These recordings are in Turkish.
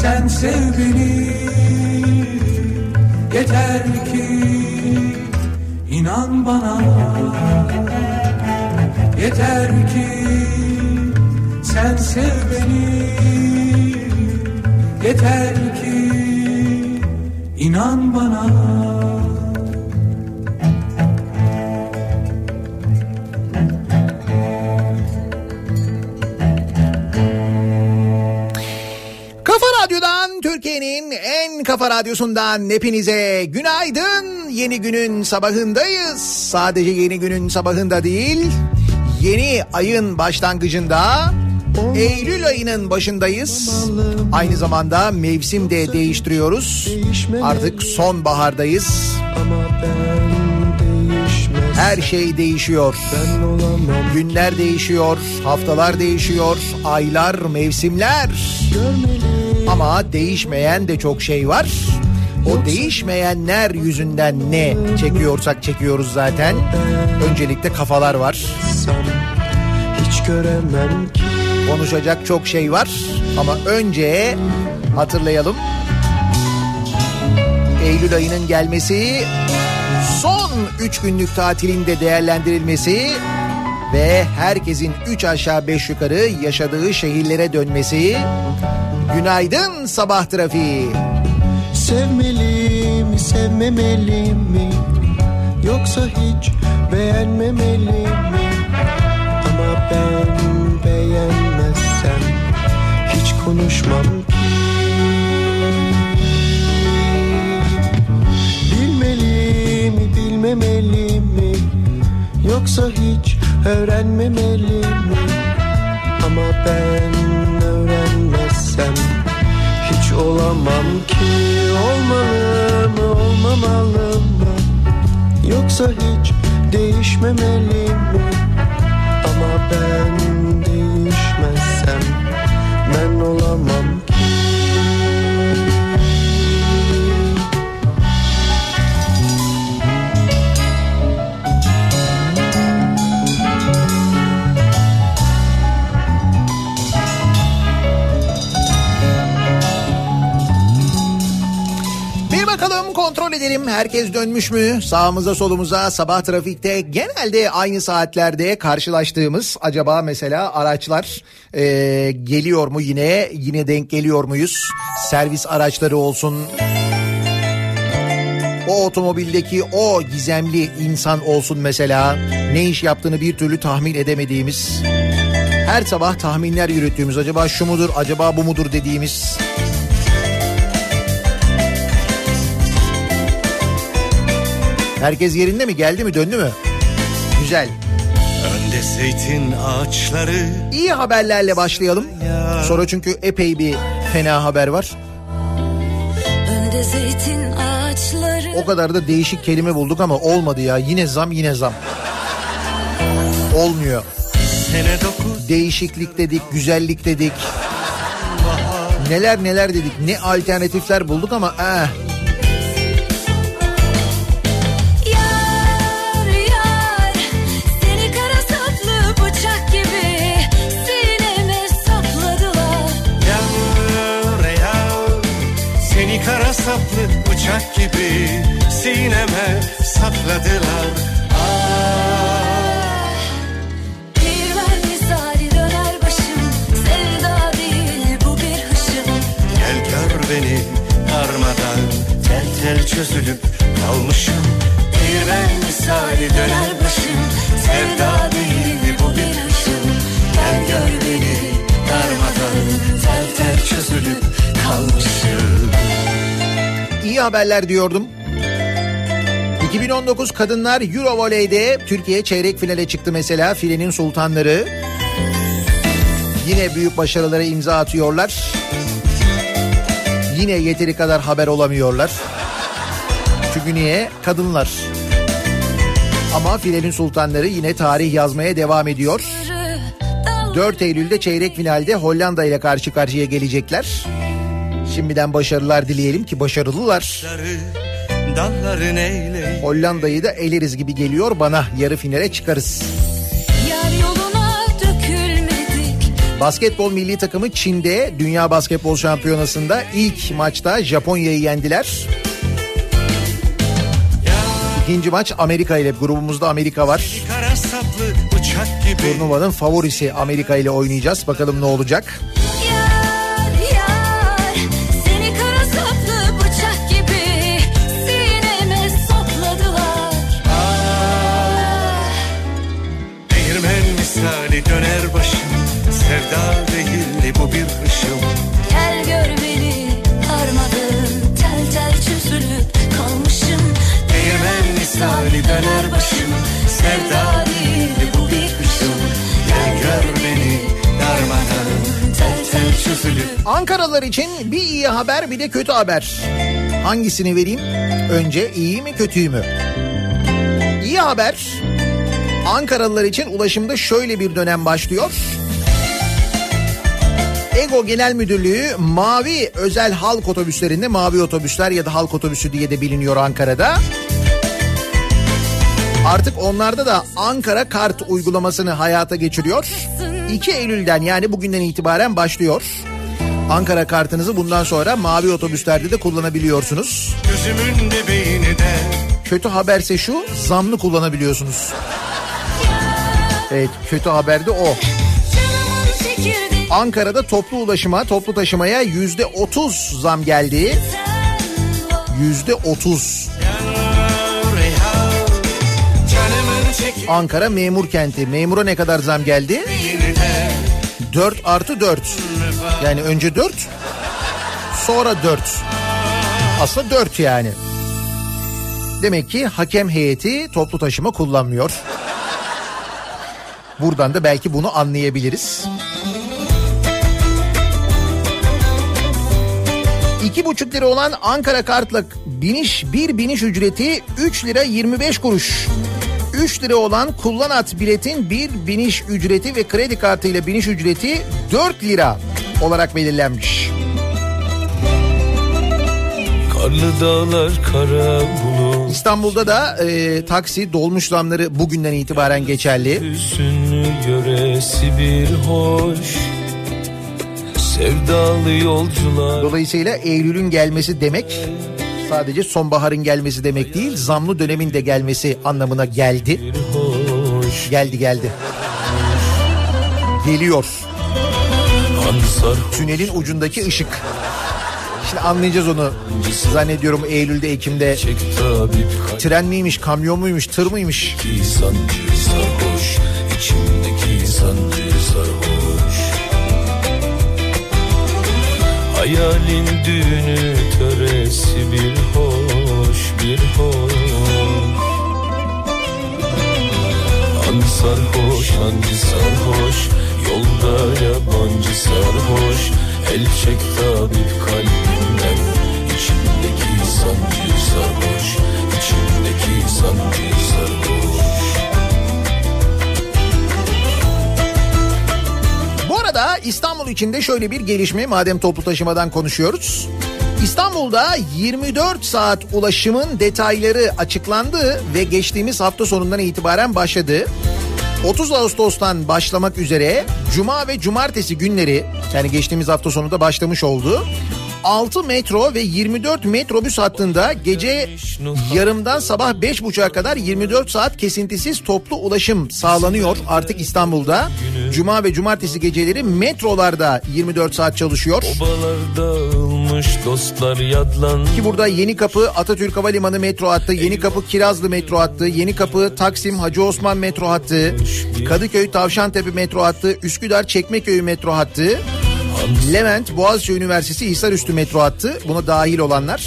sen sev beni. Yeter ki inan bana. Yeter ki sen sev beni. Yeter ki inan bana kafa radyosundan hepinize günaydın. Yeni günün sabahındayız. Sadece yeni günün sabahında değil, yeni ayın başlangıcında Eylül ayının başındayız. Aynı zamanda mevsim de değiştiriyoruz. Artık sonbahardayız. Her şey değişiyor. Günler değişiyor, haftalar değişiyor, aylar, mevsimler. görmeli Ama değişmeyen de çok şey var. O değişmeyenler yüzünden ne çekiyorsak çekiyoruz zaten. Öncelikle kafalar var. Hiç göremem ki Konuşacak çok şey var. Ama önce hatırlayalım. Eylül ayının gelmesi, son 3 günlük tatilin de değerlendirilmesi ve herkesin 3 aşağı 5 yukarı yaşadığı şehirlere dönmesi. Günaydın sabah trafiği. Sevmeli mi sevmemeli mi? Yoksa hiç beğenmemeli mi? Ama ben beğenmezsem Hiç konuşmam ki. Bilmeli mi bilmemeli mi? Yoksa hiç öğrenmemeli mi? Ama ben öğrenmezsem hiç olamam ki Olmalı mı olmamalı mı Yoksa hiç değişmemeli mi Ama ben değişmezsem Ben olamam Bakalım herkes dönmüş mü? Sağımıza solumuza sabah trafikte genelde aynı saatlerde karşılaştığımız acaba mesela araçlar e, geliyor mu yine? Yine denk geliyor muyuz? Servis araçları olsun. O otomobildeki o gizemli insan olsun mesela. Ne iş yaptığını bir türlü tahmin edemediğimiz. Her sabah tahminler yürüttüğümüz acaba şu mudur acaba bu mudur dediğimiz Herkes yerinde mi? Geldi mi? Döndü mü? Güzel. Önde zeytin ağaçları İyi haberlerle başlayalım. Sonra çünkü epey bir fena haber var. Önde zeytin ağaçları O kadar da değişik kelime bulduk ama olmadı ya. Yine zam yine zam. Olmuyor. Sene dokuz Değişiklik dedik, güzellik dedik. Neler neler dedik. Ne alternatifler bulduk ama eh, bıçak gibi Sineme sapladılar Ah, Bir misali döner başım Sevda değil bu bir hışım. Gel gör beni darmadan Tel tel çözülüp kalmışım. Bir ben misali döner başım Sevda değil bu bir hışım. Gel gör beni darmadan Tel tel çözülüp kalmışım iyi haberler diyordum. 2019 Kadınlar Euro Voley'de Türkiye çeyrek finale çıktı mesela. Filenin sultanları. Yine büyük başarılara imza atıyorlar. Yine yeteri kadar haber olamıyorlar. Çünkü niye? Kadınlar. Ama filenin sultanları yine tarih yazmaya devam ediyor. 4 Eylül'de çeyrek finalde Hollanda ile karşı karşıya gelecekler. Şimdiden başarılar dileyelim ki başarılılar. Hollanda'yı da eleriz gibi geliyor bana. Yarı finale çıkarız. Yar yoluna dökülmedik Basketbol milli takımı Çin'de Dünya Basketbol Şampiyonası'nda ilk maçta Japonya'yı yendiler. İkinci maç Amerika ile grubumuzda Amerika var. Turnuvanın favorisi Amerika ile oynayacağız. Bakalım ne olacak. Misali döner başım Sevda değil bu bir hışım Gel gör beni harmadın Tel tel çözülüp kalmışım Değirmen misali döner başım Sevda değil bu bir hışım Gel gör beni darmadan Tel tel çözülüp Ankaralılar için bir iyi haber bir de kötü haber. Hangisini vereyim? Önce iyi mi kötüyü mü? İyi haber. Ankaralılar için ulaşımda şöyle bir dönem başlıyor. Ego Genel Müdürlüğü mavi özel halk otobüslerinde mavi otobüsler ya da halk otobüsü diye de biliniyor Ankara'da. Artık onlarda da Ankara Kart uygulamasını hayata geçiriyor. 2 Eylül'den yani bugünden itibaren başlıyor. Ankara kartınızı bundan sonra mavi otobüslerde de kullanabiliyorsunuz. Kötü haberse şu zamlı kullanabiliyorsunuz. Evet kötü haber de o. Ankara'da toplu ulaşıma, toplu taşımaya yüzde otuz zam geldi. Yüzde otuz. Ankara memur kenti. Memura ne kadar zam geldi? de 4 artı 4. Yani önce 4 sonra 4. Aslında 4 yani. Demek ki hakem heyeti toplu taşıma kullanmıyor. Buradan da belki bunu anlayabiliriz. İki buçuk lira olan Ankara kartla biniş bir biniş ücreti 3 lira 25 kuruş. 3 lira olan kullan at biletin bir biniş ücreti ve kredi kartıyla biniş ücreti 4 lira olarak belirlenmiş. Karlı dağlar kara bulut İstanbul'da da e, taksi dolmuş zamları bugünden itibaren geçerli. Dolayısıyla Eylül'ün gelmesi demek sadece sonbaharın gelmesi demek değil, zamlı dönemin de gelmesi anlamına geldi. Geldi geldi. Geliyor. Tünelin ucundaki ışık. Şimdi anlayacağız onu. Zannediyorum Eylül'de, Ekim'de. Tren miymiş, kamyon muymuş, tır mıymış? Hayalin düğünü töresi bir hoş bir hoş An sarhoş hancı sarhoş Yolda yabancı sarhoş El çek tabip kalbimden İçimdeki sancı sarhoş İçimdeki sancı sarhoş Bu arada İstanbul içinde şöyle bir gelişme madem toplu taşımadan konuşuyoruz. İstanbul'da 24 saat ulaşımın detayları açıklandı ve geçtiğimiz hafta sonundan itibaren başladı. 30 Ağustos'tan başlamak üzere Cuma ve Cumartesi günleri yani geçtiğimiz hafta sonunda başlamış oldu. 6 metro ve 24 metrobüs hattında gece yarımdan sabah 5.30'a kadar 24 saat kesintisiz toplu ulaşım sağlanıyor artık İstanbul'da. Cuma ve cumartesi geceleri metrolarda 24 saat çalışıyor. Dağılmış dostlar yadlanmış Ki burada Yeni Kapı Atatürk Havalimanı metro hattı, Yeni Kapı Kirazlı metro hattı, Yeni Kapı Taksim Hacı Osman metro hattı, Kadıköy Tavşantepe metro hattı, Üsküdar Çekmeköy metro hattı, Levent Boğaziçi Üniversitesi Hisarüstü metro hattı buna dahil olanlar.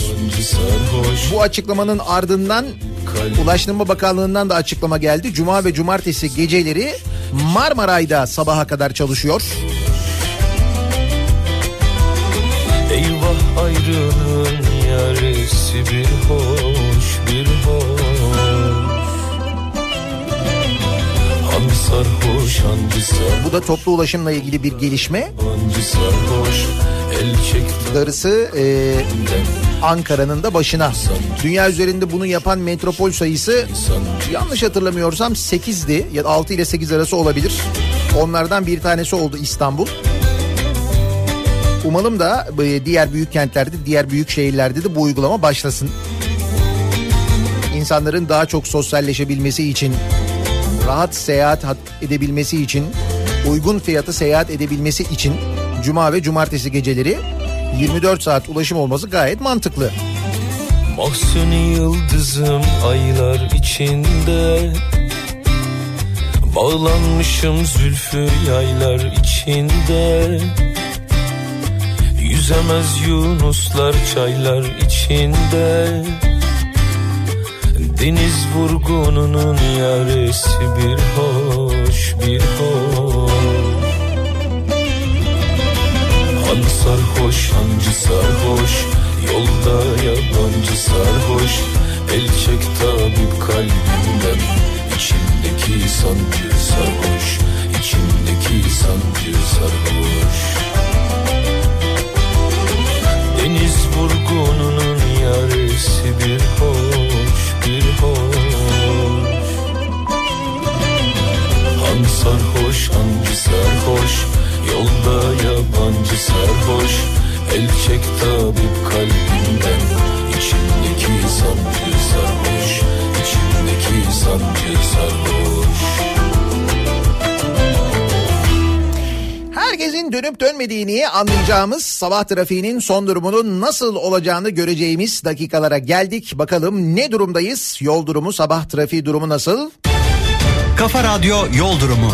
Bu açıklamanın ardından Ulaştırma Bakanlığı'ndan da açıklama geldi. Cuma ve cumartesi geceleri Marmaray'da sabaha kadar çalışıyor. Eyvah ayrılığın yaresi bir hoş bir hoş Hangi sarhoş hangi sarhoş Bu da toplu ulaşımla ilgili bir gelişme. Hangi sarhoş Darısı e, Ankara'nın da başına. Dünya üzerinde bunu yapan metropol sayısı yanlış hatırlamıyorsam 8'di ya da 6 ile 8 arası olabilir. Onlardan bir tanesi oldu İstanbul. Umalım da e, diğer büyük kentlerde, diğer büyük şehirlerde de bu uygulama başlasın. İnsanların daha çok sosyalleşebilmesi için, rahat seyahat hat- edebilmesi için, uygun fiyatı seyahat edebilmesi için cuma ve cumartesi geceleri 24 saat ulaşım olması gayet mantıklı. Mahsuni yıldızım aylar içinde Bağlanmışım zülfü yaylar içinde Yüzemez yunuslar çaylar içinde. Deniz vurgununun yaresi bir hoş bir hoş. Han sarhoş hancı sarhoş Yolda yabancı sarhoş. El çek tabip kalbimden İçimdeki sancı sarhoş İçimdeki sancı sarhoş Deniz vurgununun yaresi bir hoş bir hoş. Han sarhoş hancı sarhoş Yolda yabancı sarhoş. El çek tabip kalbimden İçimdeki sancı sarhoş İçimdeki sancı sarhoş Herkesin dönüp dönmediğini anlayacağımız sabah trafiğinin son durumunun nasıl olacağını göreceğimiz dakikalara geldik. Bakalım ne durumdayız? Yol durumu, sabah trafiği durumu nasıl? Kafa Radyo Yol Durumu.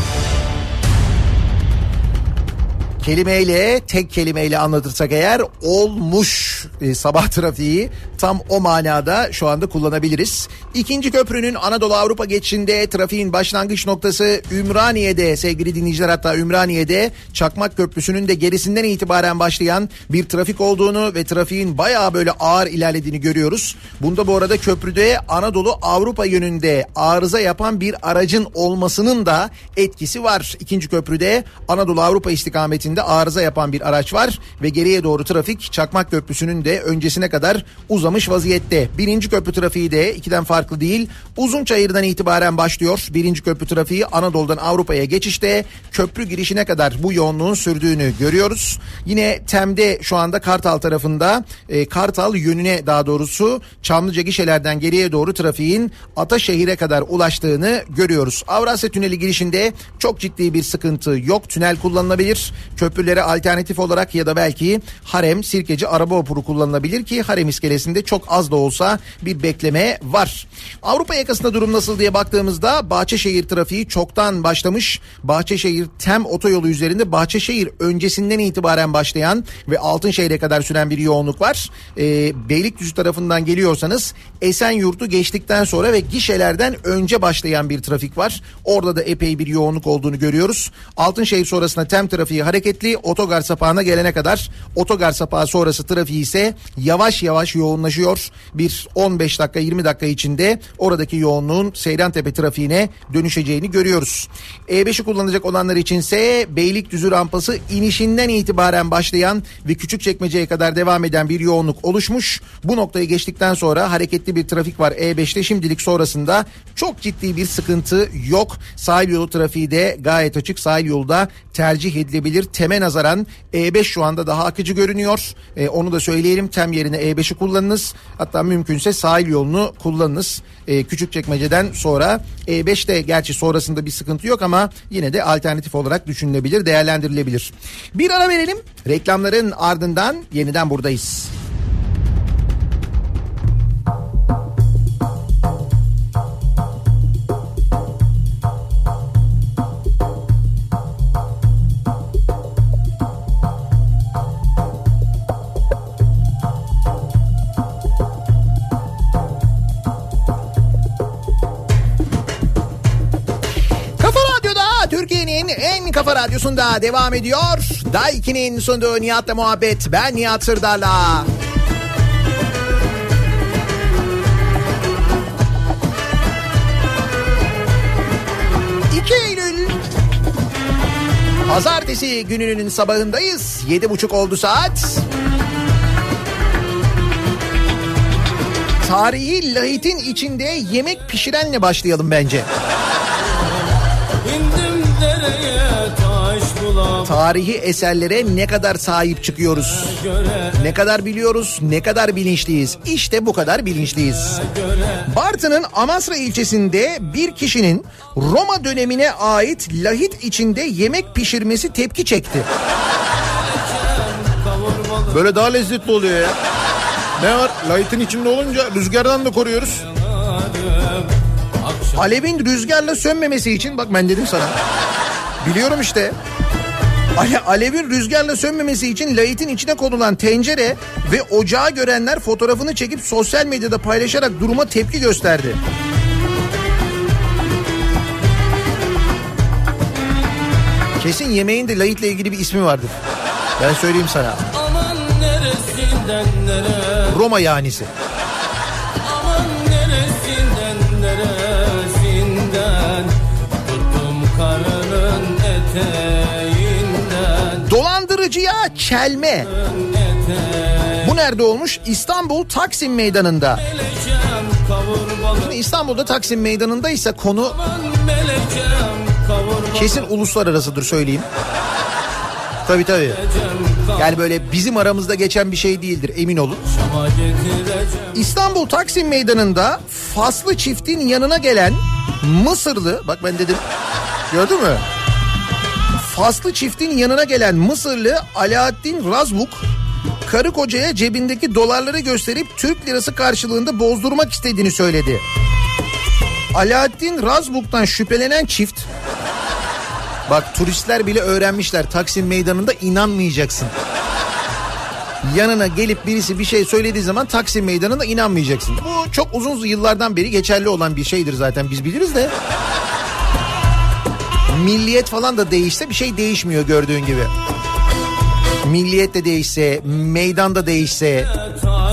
Kelimeyle, tek kelimeyle anlatırsak eğer olmuş e, sabah trafiği tam o manada şu anda kullanabiliriz. İkinci köprünün Anadolu Avrupa geçişinde trafiğin başlangıç noktası Ümraniye'de sevgili dinleyiciler hatta Ümraniye'de Çakmak Köprüsü'nün de gerisinden itibaren başlayan bir trafik olduğunu ve trafiğin bayağı böyle ağır ilerlediğini görüyoruz. Bunda bu arada köprüde Anadolu Avrupa yönünde arıza yapan bir aracın olmasının da etkisi var. İkinci köprüde Anadolu Avrupa istikametinde üzerinde arıza yapan bir araç var ve geriye doğru trafik Çakmak Köprüsü'nün de öncesine kadar uzamış vaziyette. Birinci köprü trafiği de ikiden farklı değil. Uzunçayır'dan itibaren başlıyor. Birinci köprü trafiği Anadolu'dan Avrupa'ya geçişte köprü girişine kadar bu yoğunluğun sürdüğünü görüyoruz. Yine Tem'de şu anda Kartal tarafında e, Kartal yönüne daha doğrusu Çamlıca gişelerden geriye doğru trafiğin Ataşehir'e kadar ulaştığını görüyoruz. Avrasya Tüneli girişinde çok ciddi bir sıkıntı yok. Tünel kullanılabilir. Köprülere alternatif olarak ya da belki Harem, Sirkeci, araba vapuru kullanılabilir ki Harem iskelesinde çok az da olsa bir bekleme var. Avrupa yakasında durum nasıl diye baktığımızda Bahçeşehir trafiği çoktan başlamış. Bahçeşehir Tem otoyolu üzerinde Bahçeşehir öncesinden itibaren başlayan ve Altınşehir'e kadar süren bir yoğunluk var. Ee, Beylikdüzü tarafından geliyorsanız Esenyurt'u geçtikten sonra ve gişelerden önce başlayan bir trafik var. Orada da epey bir yoğunluk olduğunu görüyoruz. Altınşehir sonrasında Tem trafiği hareketli. Otogar sapağına gelene kadar otogar sapağı sonrası trafiği ise yavaş yavaş yoğunlaşıyor. Bir 15 dakika 20 dakika içinde oradaki yoğunluğun Seyrantepe trafiğine dönüşeceğini görüyoruz. E5'i kullanacak olanlar içinse Beylikdüzü rampası inişinden itibaren başlayan ve Küçükçekmece'ye kadar devam eden bir yoğunluk oluşmuş. Bu noktayı geçtikten sonra hareketli bir trafik var E5'te şimdilik sonrasında çok ciddi bir sıkıntı yok. Sahil yolu trafiği de gayet açık. Sahil yolda tercih edilebilir. Teme nazaran E5 şu anda daha akıcı görünüyor. E, onu da söyleyelim. Tem yerine E5'i kullanınız. Hatta mümkünse sahil yolunu kullanınız. E, Küçükçekmece'den sonra E5 de gerçi sonrasında bir sıkıntı yok ama yine de alternatif olarak düşünülebilir, değerlendirilebilir. Bir ara verelim. Reklamların ardından yeniden buradayız. Türkiye'nin en kafa radyosunda devam ediyor. Daiki'nin sunduğu Nihat'la muhabbet. Ben Nihat Sırdar'la. Pazartesi gününün sabahındayız. Yedi buçuk oldu saat. Tarihi lahitin içinde yemek pişirenle başlayalım bence. İndim dereye taş bulam Tarihi eserlere ne kadar sahip çıkıyoruz? Ne kadar biliyoruz, ne kadar bilinçliyiz? İşte bu kadar bilinçliyiz. Bartın'ın Amasra ilçesinde bir kişinin Roma dönemine ait lahit içinde yemek pişirmesi tepki çekti. Böyle daha lezzetli oluyor ya. Ne var? Lahitin içinde olunca rüzgardan da koruyoruz. Alevin rüzgarla sönmemesi için bak ben dedim sana. Biliyorum işte. Ale, alevin rüzgarla sönmemesi için lahitin içine konulan tencere ve ocağı görenler fotoğrafını çekip sosyal medyada paylaşarak duruma tepki gösterdi. Kesin yemeğin de lahitle ilgili bir ismi vardır. Ben söyleyeyim sana. Roma yanisi. Dolandırıcıya çelme. Bu nerede olmuş? İstanbul Taksim Meydanı'nda. Şimdi İstanbul'da Taksim Meydanı'ndaysa konu kesin uluslararasıdır söyleyeyim. Tabii tabii. Yani böyle bizim aramızda geçen bir şey değildir emin olun. İstanbul Taksim Meydanı'nda Faslı çiftin yanına gelen Mısırlı bak ben dedim gördün mü? Faslı çiftin yanına gelen Mısırlı Alaaddin Razvuk karı kocaya cebindeki dolarları gösterip Türk lirası karşılığında bozdurmak istediğini söyledi. Alaaddin Razvuk'tan şüphelenen çift bak turistler bile öğrenmişler Taksim Meydanı'nda inanmayacaksın. Yanına gelip birisi bir şey söylediği zaman Taksim Meydanı'nda inanmayacaksın. Bu çok uzun yıllardan beri geçerli olan bir şeydir zaten biz biliriz de. Milliyet falan da değişse bir şey değişmiyor gördüğün gibi. Milliyet de değişse, meydan da değişse,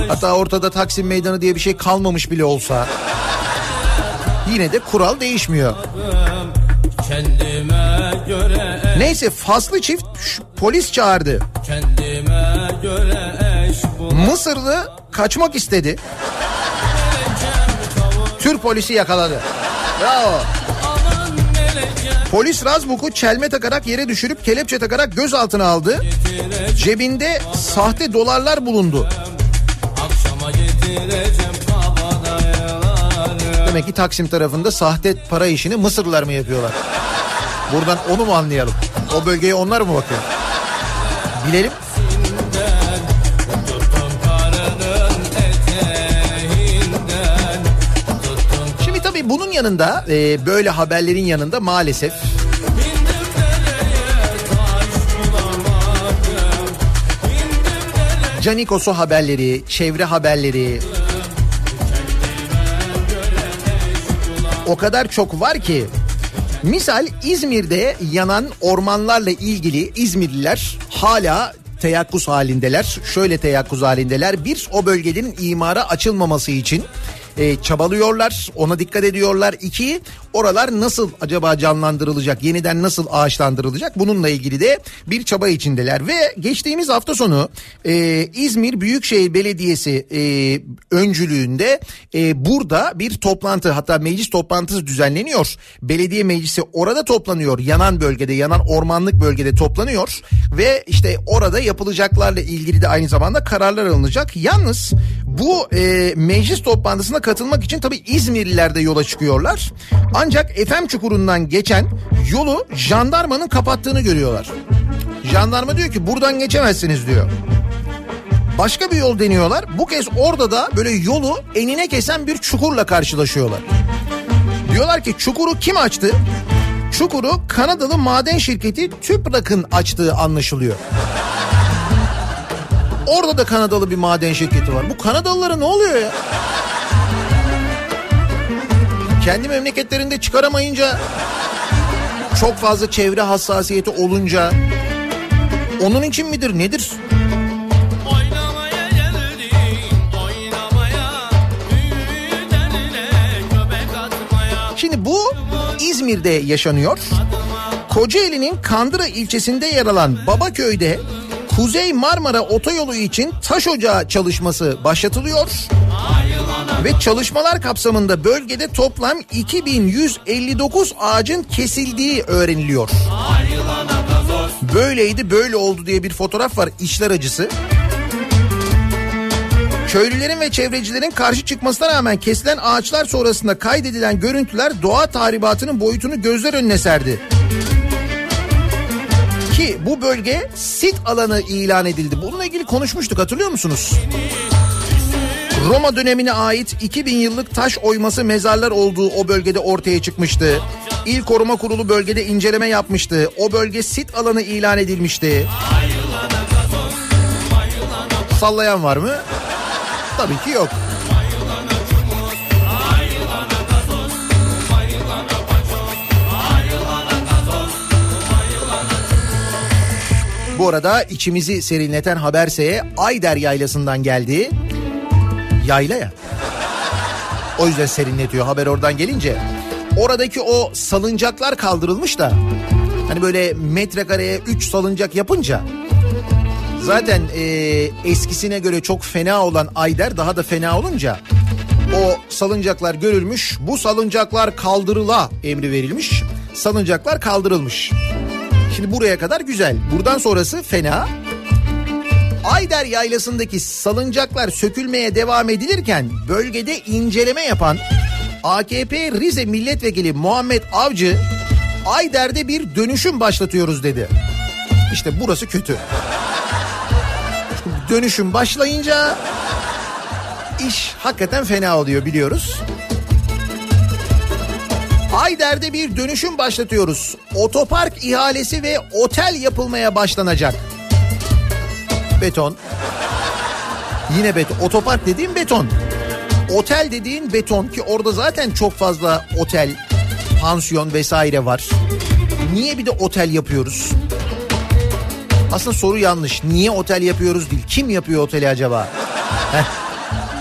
hatta ortada Taksim Meydanı diye bir şey kalmamış bile olsa yine de kural değişmiyor. Neyse faslı çift polis çağırdı. Mısırlı kaçmak istedi. Türk polisi yakaladı. Bravo. Polis Razbuk'u çelme takarak yere düşürüp kelepçe takarak gözaltına aldı. Cebinde sahte dolarlar bulundu. Demek ki Taksim tarafında sahte para işini Mısırlılar mı yapıyorlar? Buradan onu mu anlayalım? O bölgeye onlar mı bakıyor? Bilelim. Yanında e, böyle haberlerin yanında maalesef Canikos'u haberleri, çevre haberleri o kadar çok var ki misal İzmir'de yanan ormanlarla ilgili İzmirliler hala teyakkuz halindeler. Şöyle teyakkuz halindeler. Bir o bölgenin imara açılmaması için e, çabalıyorlar. Ona dikkat ediyorlar. İki oralar nasıl acaba canlandırılacak? Yeniden nasıl ağaçlandırılacak? Bununla ilgili de bir çaba içindeler. Ve geçtiğimiz hafta sonu e, İzmir Büyükşehir Belediyesi e, öncülüğünde e, burada bir toplantı hatta meclis toplantısı düzenleniyor. Belediye meclisi orada toplanıyor. Yanan bölgede, yanan ormanlık bölgede toplanıyor ve işte orada yapılacaklarla ilgili de aynı zamanda kararlar alınacak. Yalnız bu e, meclis toplantısına katılmak için tabii İzmirliler de yola çıkıyorlar. Ancak Efem Çukuru'ndan geçen yolu jandarmanın kapattığını görüyorlar. Jandarma diyor ki buradan geçemezsiniz diyor. Başka bir yol deniyorlar. Bu kez orada da böyle yolu enine kesen bir çukurla karşılaşıyorlar. Diyorlar ki çukuru kim açtı? Çukuru Kanadalı maden şirketi Tüprak'ın açtığı anlaşılıyor. Orada da Kanadalı bir maden şirketi var. Bu Kanadalılara ne oluyor ya? Kendi memleketlerinde çıkaramayınca çok fazla çevre hassasiyeti olunca onun için midir nedir? Oynamaya geldim oynamaya Şimdi bu İzmir'de yaşanıyor. Kocaeli'nin Kandıra ilçesinde yer alan Babaköy'de Kuzey Marmara Otoyolu için taş ocağı çalışması başlatılıyor. Ve çalışmalar kapsamında bölgede toplam 2159 ağacın kesildiği öğreniliyor. Böyleydi böyle oldu diye bir fotoğraf var işler acısı. Köylülerin ve çevrecilerin karşı çıkmasına rağmen kesilen ağaçlar sonrasında kaydedilen görüntüler doğa tahribatının boyutunu gözler önüne serdi. Ki bu bölge sit alanı ilan edildi. Bununla ilgili konuşmuştuk hatırlıyor musunuz? Roma dönemine ait 2000 yıllık taş oyması mezarlar olduğu o bölgede ortaya çıkmıştı. İl Koruma Kurulu bölgede inceleme yapmıştı. O bölge sit alanı ilan edilmişti. Sallayan var mı? Tabii ki yok. Bu arada içimizi serinleten haberse Ayder Yaylası'ndan geldi. Yayla ya. O yüzden serinletiyor haber oradan gelince. Oradaki o salıncaklar kaldırılmış da hani böyle metrekareye 3 salıncak yapınca zaten e, eskisine göre çok fena olan Ayder daha da fena olunca o salıncaklar görülmüş. Bu salıncaklar kaldırıla emri verilmiş. Salıncaklar kaldırılmış. Şimdi buraya kadar güzel. Buradan sonrası fena. Ayder Yaylası'ndaki salıncaklar sökülmeye devam edilirken bölgede inceleme yapan AKP Rize Milletvekili Muhammed Avcı Ayder'de bir dönüşüm başlatıyoruz dedi. İşte burası kötü. Dönüşüm başlayınca iş hakikaten fena oluyor biliyoruz. Ayder'de bir dönüşüm başlatıyoruz. Otopark ihalesi ve otel yapılmaya başlanacak. Beton. Yine beton. Otopark dediğim beton. Otel dediğin beton ki orada zaten çok fazla otel, pansiyon vesaire var. Niye bir de otel yapıyoruz? Aslında soru yanlış. Niye otel yapıyoruz değil. Kim yapıyor oteli acaba?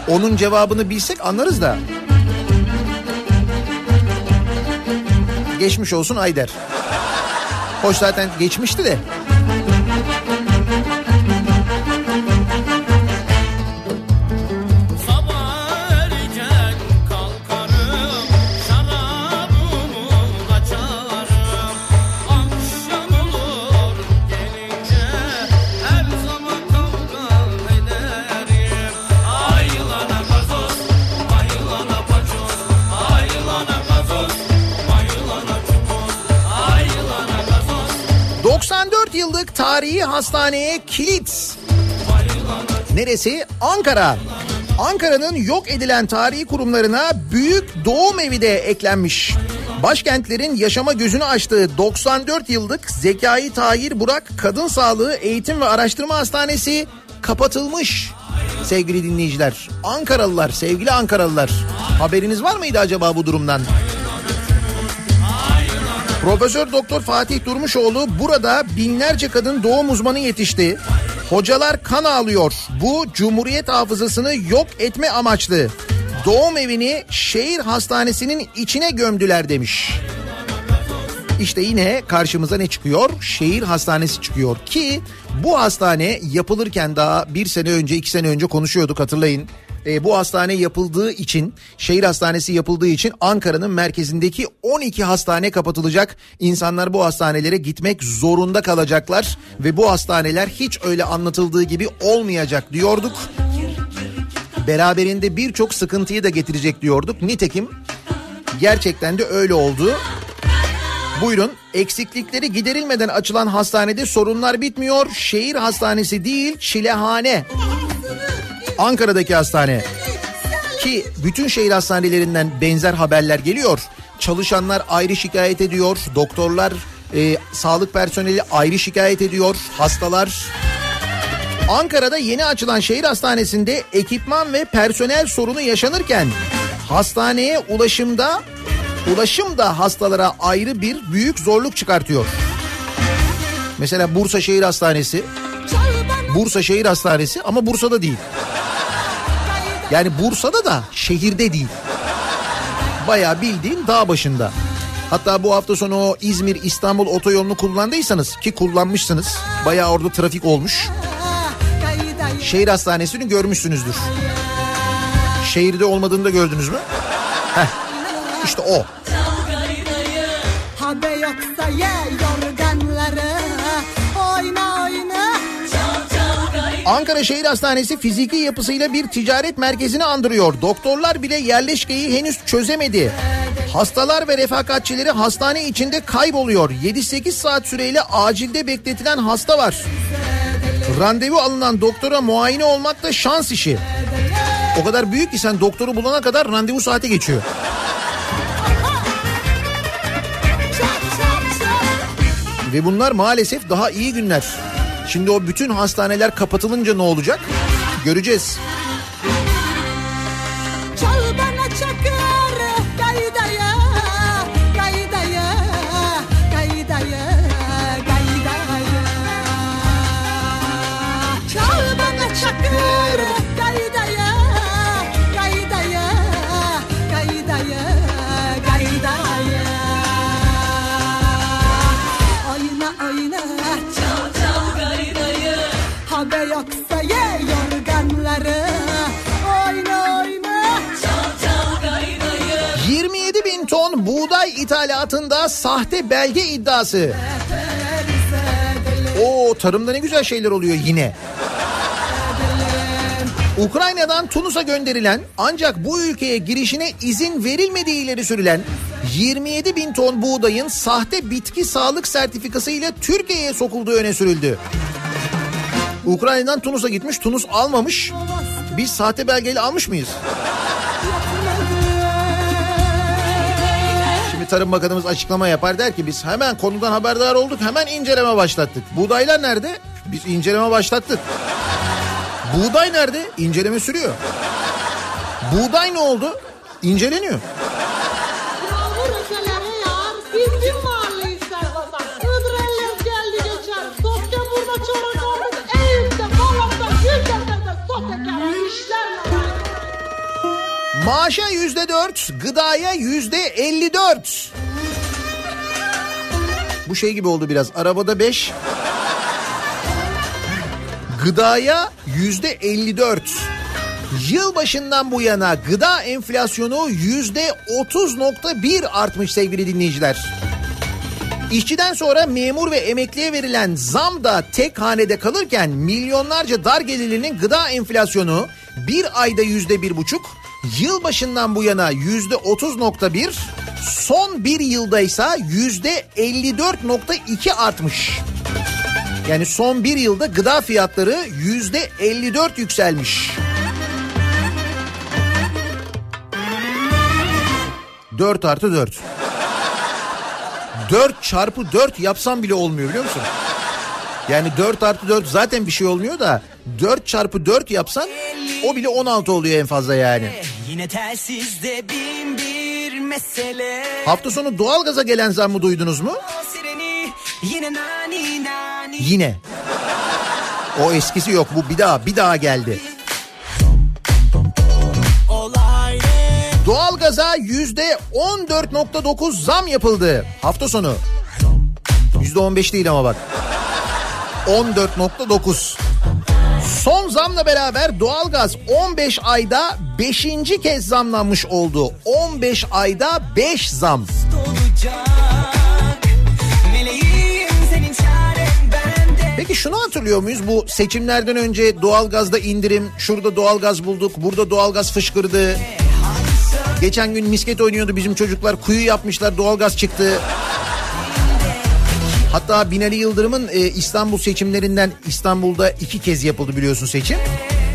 Onun cevabını bilsek anlarız da. geçmiş olsun Ayder. Hoş zaten geçmişti de. Hastaneye kilit. Neresi? Ankara. Ankara'nın yok edilen tarihi kurumlarına büyük doğum evi de eklenmiş. Başkentlerin yaşama gözünü açtığı 94 yıllık Zekai Tahir Burak Kadın Sağlığı Eğitim ve Araştırma Hastanesi kapatılmış. Sevgili dinleyiciler, Ankaralılar, sevgili Ankaralılar haberiniz var mıydı acaba bu durumdan? Profesör Doktor Fatih Durmuşoğlu burada binlerce kadın doğum uzmanı yetişti. Hocalar kan ağlıyor. Bu Cumhuriyet hafızasını yok etme amaçlı. Doğum evini şehir hastanesinin içine gömdüler demiş. İşte yine karşımıza ne çıkıyor? Şehir hastanesi çıkıyor ki bu hastane yapılırken daha bir sene önce iki sene önce konuşuyorduk hatırlayın. E, bu hastane yapıldığı için şehir hastanesi yapıldığı için Ankara'nın merkezindeki 12 hastane kapatılacak. İnsanlar bu hastanelere gitmek zorunda kalacaklar ve bu hastaneler hiç öyle anlatıldığı gibi olmayacak diyorduk. Beraberinde birçok sıkıntıyı da getirecek diyorduk. Nitekim gerçekten de öyle oldu. Buyurun eksiklikleri giderilmeden açılan hastanede sorunlar bitmiyor. Şehir hastanesi değil çilehane. Ankara'daki hastane. Ki bütün şehir hastanelerinden benzer haberler geliyor. Çalışanlar ayrı şikayet ediyor. Doktorlar, e, sağlık personeli ayrı şikayet ediyor. Hastalar. Ankara'da yeni açılan şehir hastanesinde ekipman ve personel sorunu yaşanırken hastaneye ulaşımda ulaşım da hastalara ayrı bir büyük zorluk çıkartıyor. Mesela Bursa Şehir Hastanesi Bursa Şehir Hastanesi ama Bursa'da değil. Yani Bursa'da da şehirde değil. Bayağı bildiğin dağ başında. Hatta bu hafta sonu o İzmir İstanbul otoyolunu kullandıysanız ki kullanmışsınız. Bayağı orada trafik olmuş. Şehir hastanesini görmüşsünüzdür. Şehirde olmadığını da gördünüz mü? Heh, işte o. Habe yoksa ye Ankara Şehir Hastanesi fiziki yapısıyla bir ticaret merkezini andırıyor. Doktorlar bile yerleşkeyi henüz çözemedi. Hastalar ve refakatçileri hastane içinde kayboluyor. 7-8 saat süreyle acilde bekletilen hasta var. Randevu alınan doktora muayene olmak da şans işi. O kadar büyük ki sen doktoru bulana kadar randevu saati geçiyor. Ve bunlar maalesef daha iyi günler. Şimdi o bütün hastaneler kapatılınca ne olacak? Göreceğiz. İthalatında sahte belge iddiası. O tarımda ne güzel şeyler oluyor yine. Ukrayna'dan Tunus'a gönderilen ancak bu ülkeye girişine izin verilmediği ileri sürülen 27 bin ton buğdayın sahte bitki sağlık sertifikası ile Türkiye'ye sokulduğu öne sürüldü. Ukrayna'dan Tunus'a gitmiş, Tunus almamış. Biz sahte belgeyle almış mıyız? Tarım Bakanımız açıklama yapar der ki biz hemen konudan haberdar olduk hemen inceleme başlattık. Buğdaylar nerede? Biz inceleme başlattık. Buğday nerede? İnceleme sürüyor. Buğday ne oldu? İnceleniyor. Maaşa yüzde dört, gıdaya yüzde elli dört. Bu şey gibi oldu biraz. Arabada 5. Gıdaya yüzde 54. Yılbaşından bu yana gıda enflasyonu yüzde 30.1 artmış sevgili dinleyiciler. İşçiden sonra memur ve emekliye verilen zam da tek hanede kalırken milyonlarca dar gelirlinin gıda enflasyonu bir ayda yüzde bir buçuk, yılbaşından bu yana yüzde 30.1, son bir yılda ise yüzde 54.2 artmış. Yani son bir yılda gıda fiyatları yüzde 54 yükselmiş. 4 artı 4. 4 çarpı 4 yapsam bile olmuyor biliyor musun? Yani 4 artı 4 zaten bir şey olmuyor da 4 çarpı 4 yapsan o bile 16 oluyor en fazla yani. Yine telsizde bin bir mesele Hafta sonu doğalgaza gelen zammı duydunuz mu? Sireni yine nani nani Yine. O eskisi yok bu bir daha bir daha geldi. Doğalgaza yüzde 14.9 zam yapıldı hafta sonu. Yüzde 15 değil ama bak. 14.9. Son zamla beraber doğalgaz 15 ayda 5. kez zamlanmış oldu. 15 ayda 5 zam. Peki şunu hatırlıyor muyuz? Bu seçimlerden önce doğalgazda indirim, şurada doğalgaz bulduk, burada doğalgaz fışkırdı. Geçen gün misket oynuyordu bizim çocuklar, kuyu yapmışlar, doğalgaz çıktı. Hatta Binali Yıldırım'ın e, İstanbul seçimlerinden İstanbul'da iki kez yapıldı biliyorsun seçim.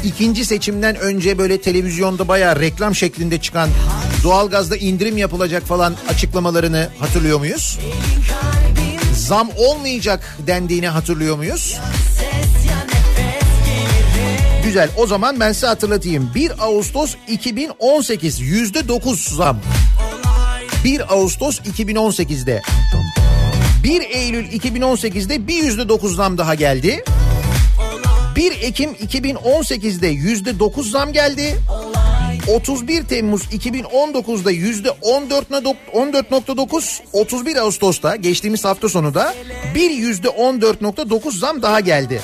İkinci seçimden önce böyle televizyonda bayağı reklam şeklinde çıkan doğalgazda indirim yapılacak falan açıklamalarını hatırlıyor muyuz? Zam olmayacak dendiğini hatırlıyor muyuz? Güzel o zaman ben size hatırlatayım. 1 Ağustos 2018 yüzde 9 zam. 1 Ağustos 2018'de. 1 Eylül 2018'de bir yüzde 9 zam daha geldi. 1 Ekim 2018'de yüzde 9 zam geldi. 31 Temmuz 2019'da yüzde 14.9, 31 Ağustos'ta geçtiğimiz hafta sonu da bir yüzde 14.9 zam daha geldi.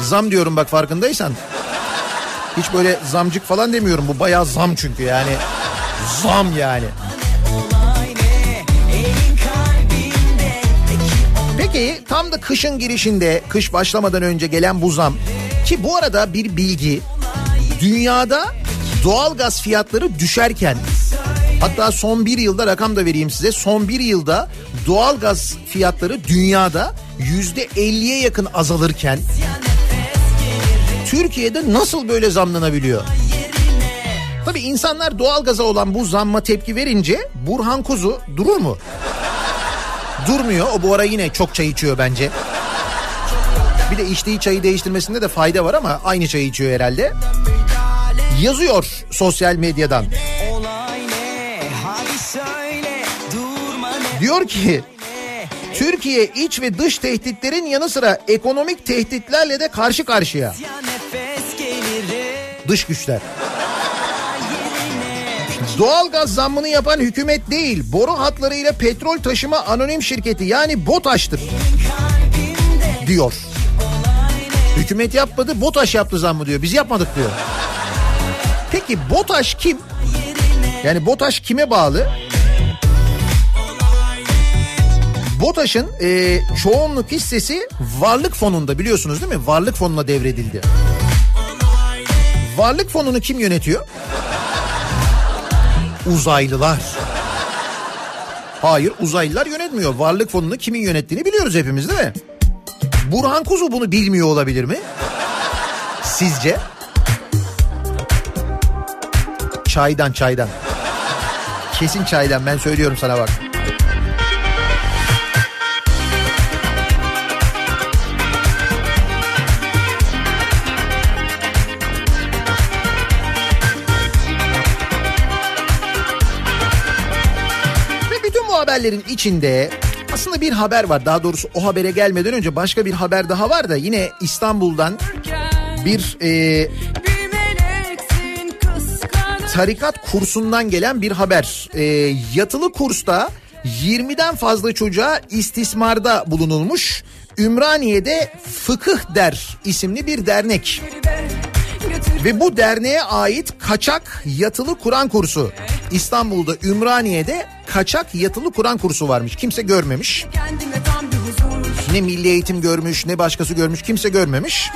Zam diyorum bak farkındaysan. Hiç böyle zamcık falan demiyorum bu bayağı zam çünkü yani. Zam yani. Peki tam da kışın girişinde kış başlamadan önce gelen bu zam ki bu arada bir bilgi dünyada doğalgaz fiyatları düşerken hatta son bir yılda rakam da vereyim size son bir yılda doğalgaz fiyatları dünyada yüzde 50'ye yakın azalırken Türkiye'de nasıl böyle zamlanabiliyor? Tabii insanlar doğalgaza olan bu zamma tepki verince Burhan Kuzu durur mu? Durmuyor. O bu ara yine çok çay içiyor bence. Bir de içtiği çayı değiştirmesinde de fayda var ama aynı çayı içiyor herhalde. Yazıyor sosyal medyadan. Diyor ki Türkiye iç ve dış tehditlerin yanı sıra ekonomik tehditlerle de karşı karşıya. Dış güçler. Doğalgaz zammını yapan hükümet değil, boru hatlarıyla petrol taşıma anonim şirketi yani BOTAŞ'tır diyor. Hükümet yapmadı, BOTAŞ yaptı zammı diyor. Biz yapmadık diyor. Peki BOTAŞ kim? Yani BOTAŞ kime bağlı? BOTAŞ'ın e, çoğunluk hissesi varlık fonunda biliyorsunuz değil mi? Varlık fonuna devredildi. Varlık fonunu kim yönetiyor? Uzaylılar. Hayır uzaylılar yönetmiyor. Varlık fonunu kimin yönettiğini biliyoruz hepimiz değil mi? Burhan Kuzu bunu bilmiyor olabilir mi? Sizce? Çaydan çaydan. Kesin çaydan ben söylüyorum sana bak. Haberlerin içinde aslında bir haber var. Daha doğrusu o habere gelmeden önce başka bir haber daha var da yine İstanbul'dan bir e, Bir tarikat kursundan gelen bir haber. Ee, yatılı kursta 20'den fazla çocuğa istismarda bulunulmuş. Ümraniye'de Fıkıh Der isimli bir dernek. Ve bu derneğe ait kaçak yatılı Kur'an kursu. İstanbul'da Ümraniye'de kaçak yatılı Kur'an kursu varmış. Kimse görmemiş. Ne milli eğitim görmüş ne başkası görmüş kimse görmemiş.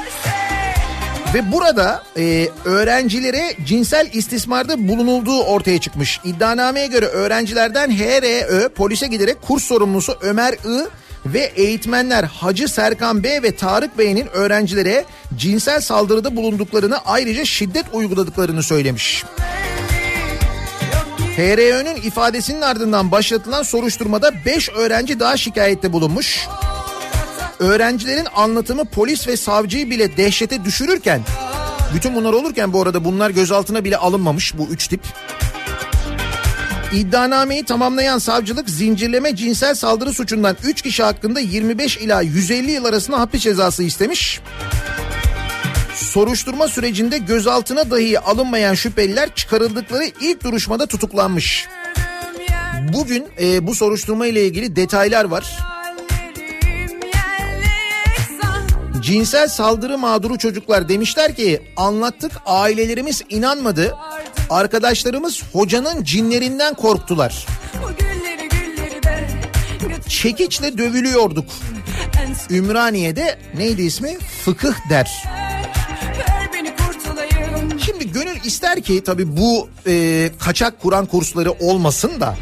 Ve burada e, öğrencilere cinsel istismarda bulunulduğu ortaya çıkmış. İddianameye göre öğrencilerden HRÖ polise giderek kurs sorumlusu Ömer I ve eğitmenler Hacı Serkan B ve Tarık Bey'in öğrencilere cinsel saldırıda bulunduklarını ayrıca şiddet uyguladıklarını söylemiş. HRÖ'nün ifadesinin ardından başlatılan soruşturmada 5 öğrenci daha şikayette bulunmuş. Öğrencilerin anlatımı polis ve savcıyı bile dehşete düşürürken bütün bunlar olurken bu arada bunlar gözaltına bile alınmamış bu üç tip. İddianameyi tamamlayan savcılık zincirleme cinsel saldırı suçundan 3 kişi hakkında 25 ila 150 yıl arasında hapis cezası istemiş. Soruşturma sürecinde gözaltına dahi alınmayan şüpheliler çıkarıldıkları ilk duruşmada tutuklanmış. Bugün e, bu soruşturma ile ilgili detaylar var. Cinsel saldırı mağduru çocuklar demişler ki anlattık ailelerimiz inanmadı. Arkadaşlarımız hocanın cinlerinden korktular. Çekiçle dövülüyorduk. Ümraniye'de neydi ismi? Fıkıh der. Şimdi gönül ister ki tabii bu e, kaçak Kur'an kursları olmasın da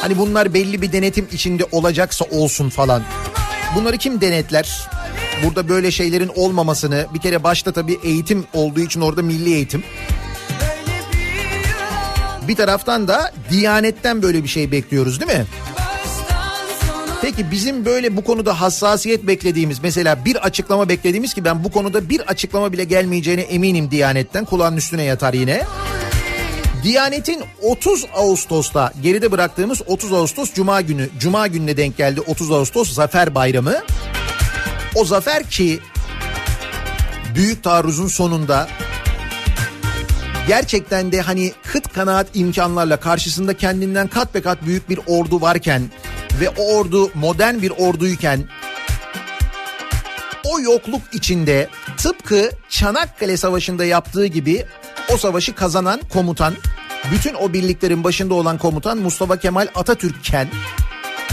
hani bunlar belli bir denetim içinde olacaksa olsun falan. Bunları kim denetler? Burada böyle şeylerin olmamasını bir kere başta tabii eğitim olduğu için orada milli eğitim. bir taraftan da Diyanet'ten böyle bir şey bekliyoruz değil mi? Peki bizim böyle bu konuda hassasiyet beklediğimiz mesela bir açıklama beklediğimiz ki ben bu konuda bir açıklama bile gelmeyeceğine eminim Diyanet'ten kulağın üstüne yatar yine. Diyanet'in 30 Ağustos'ta geride bıraktığımız 30 Ağustos Cuma günü Cuma gününe denk geldi 30 Ağustos Zafer Bayramı. O zafer ki büyük taarruzun sonunda gerçekten de hani kıt kanaat imkanlarla karşısında kendinden kat be kat büyük bir ordu varken ve o ordu modern bir orduyken o yokluk içinde tıpkı Çanakkale Savaşı'nda yaptığı gibi o savaşı kazanan komutan, bütün o birliklerin başında olan komutan Mustafa Kemal Atatürk'ken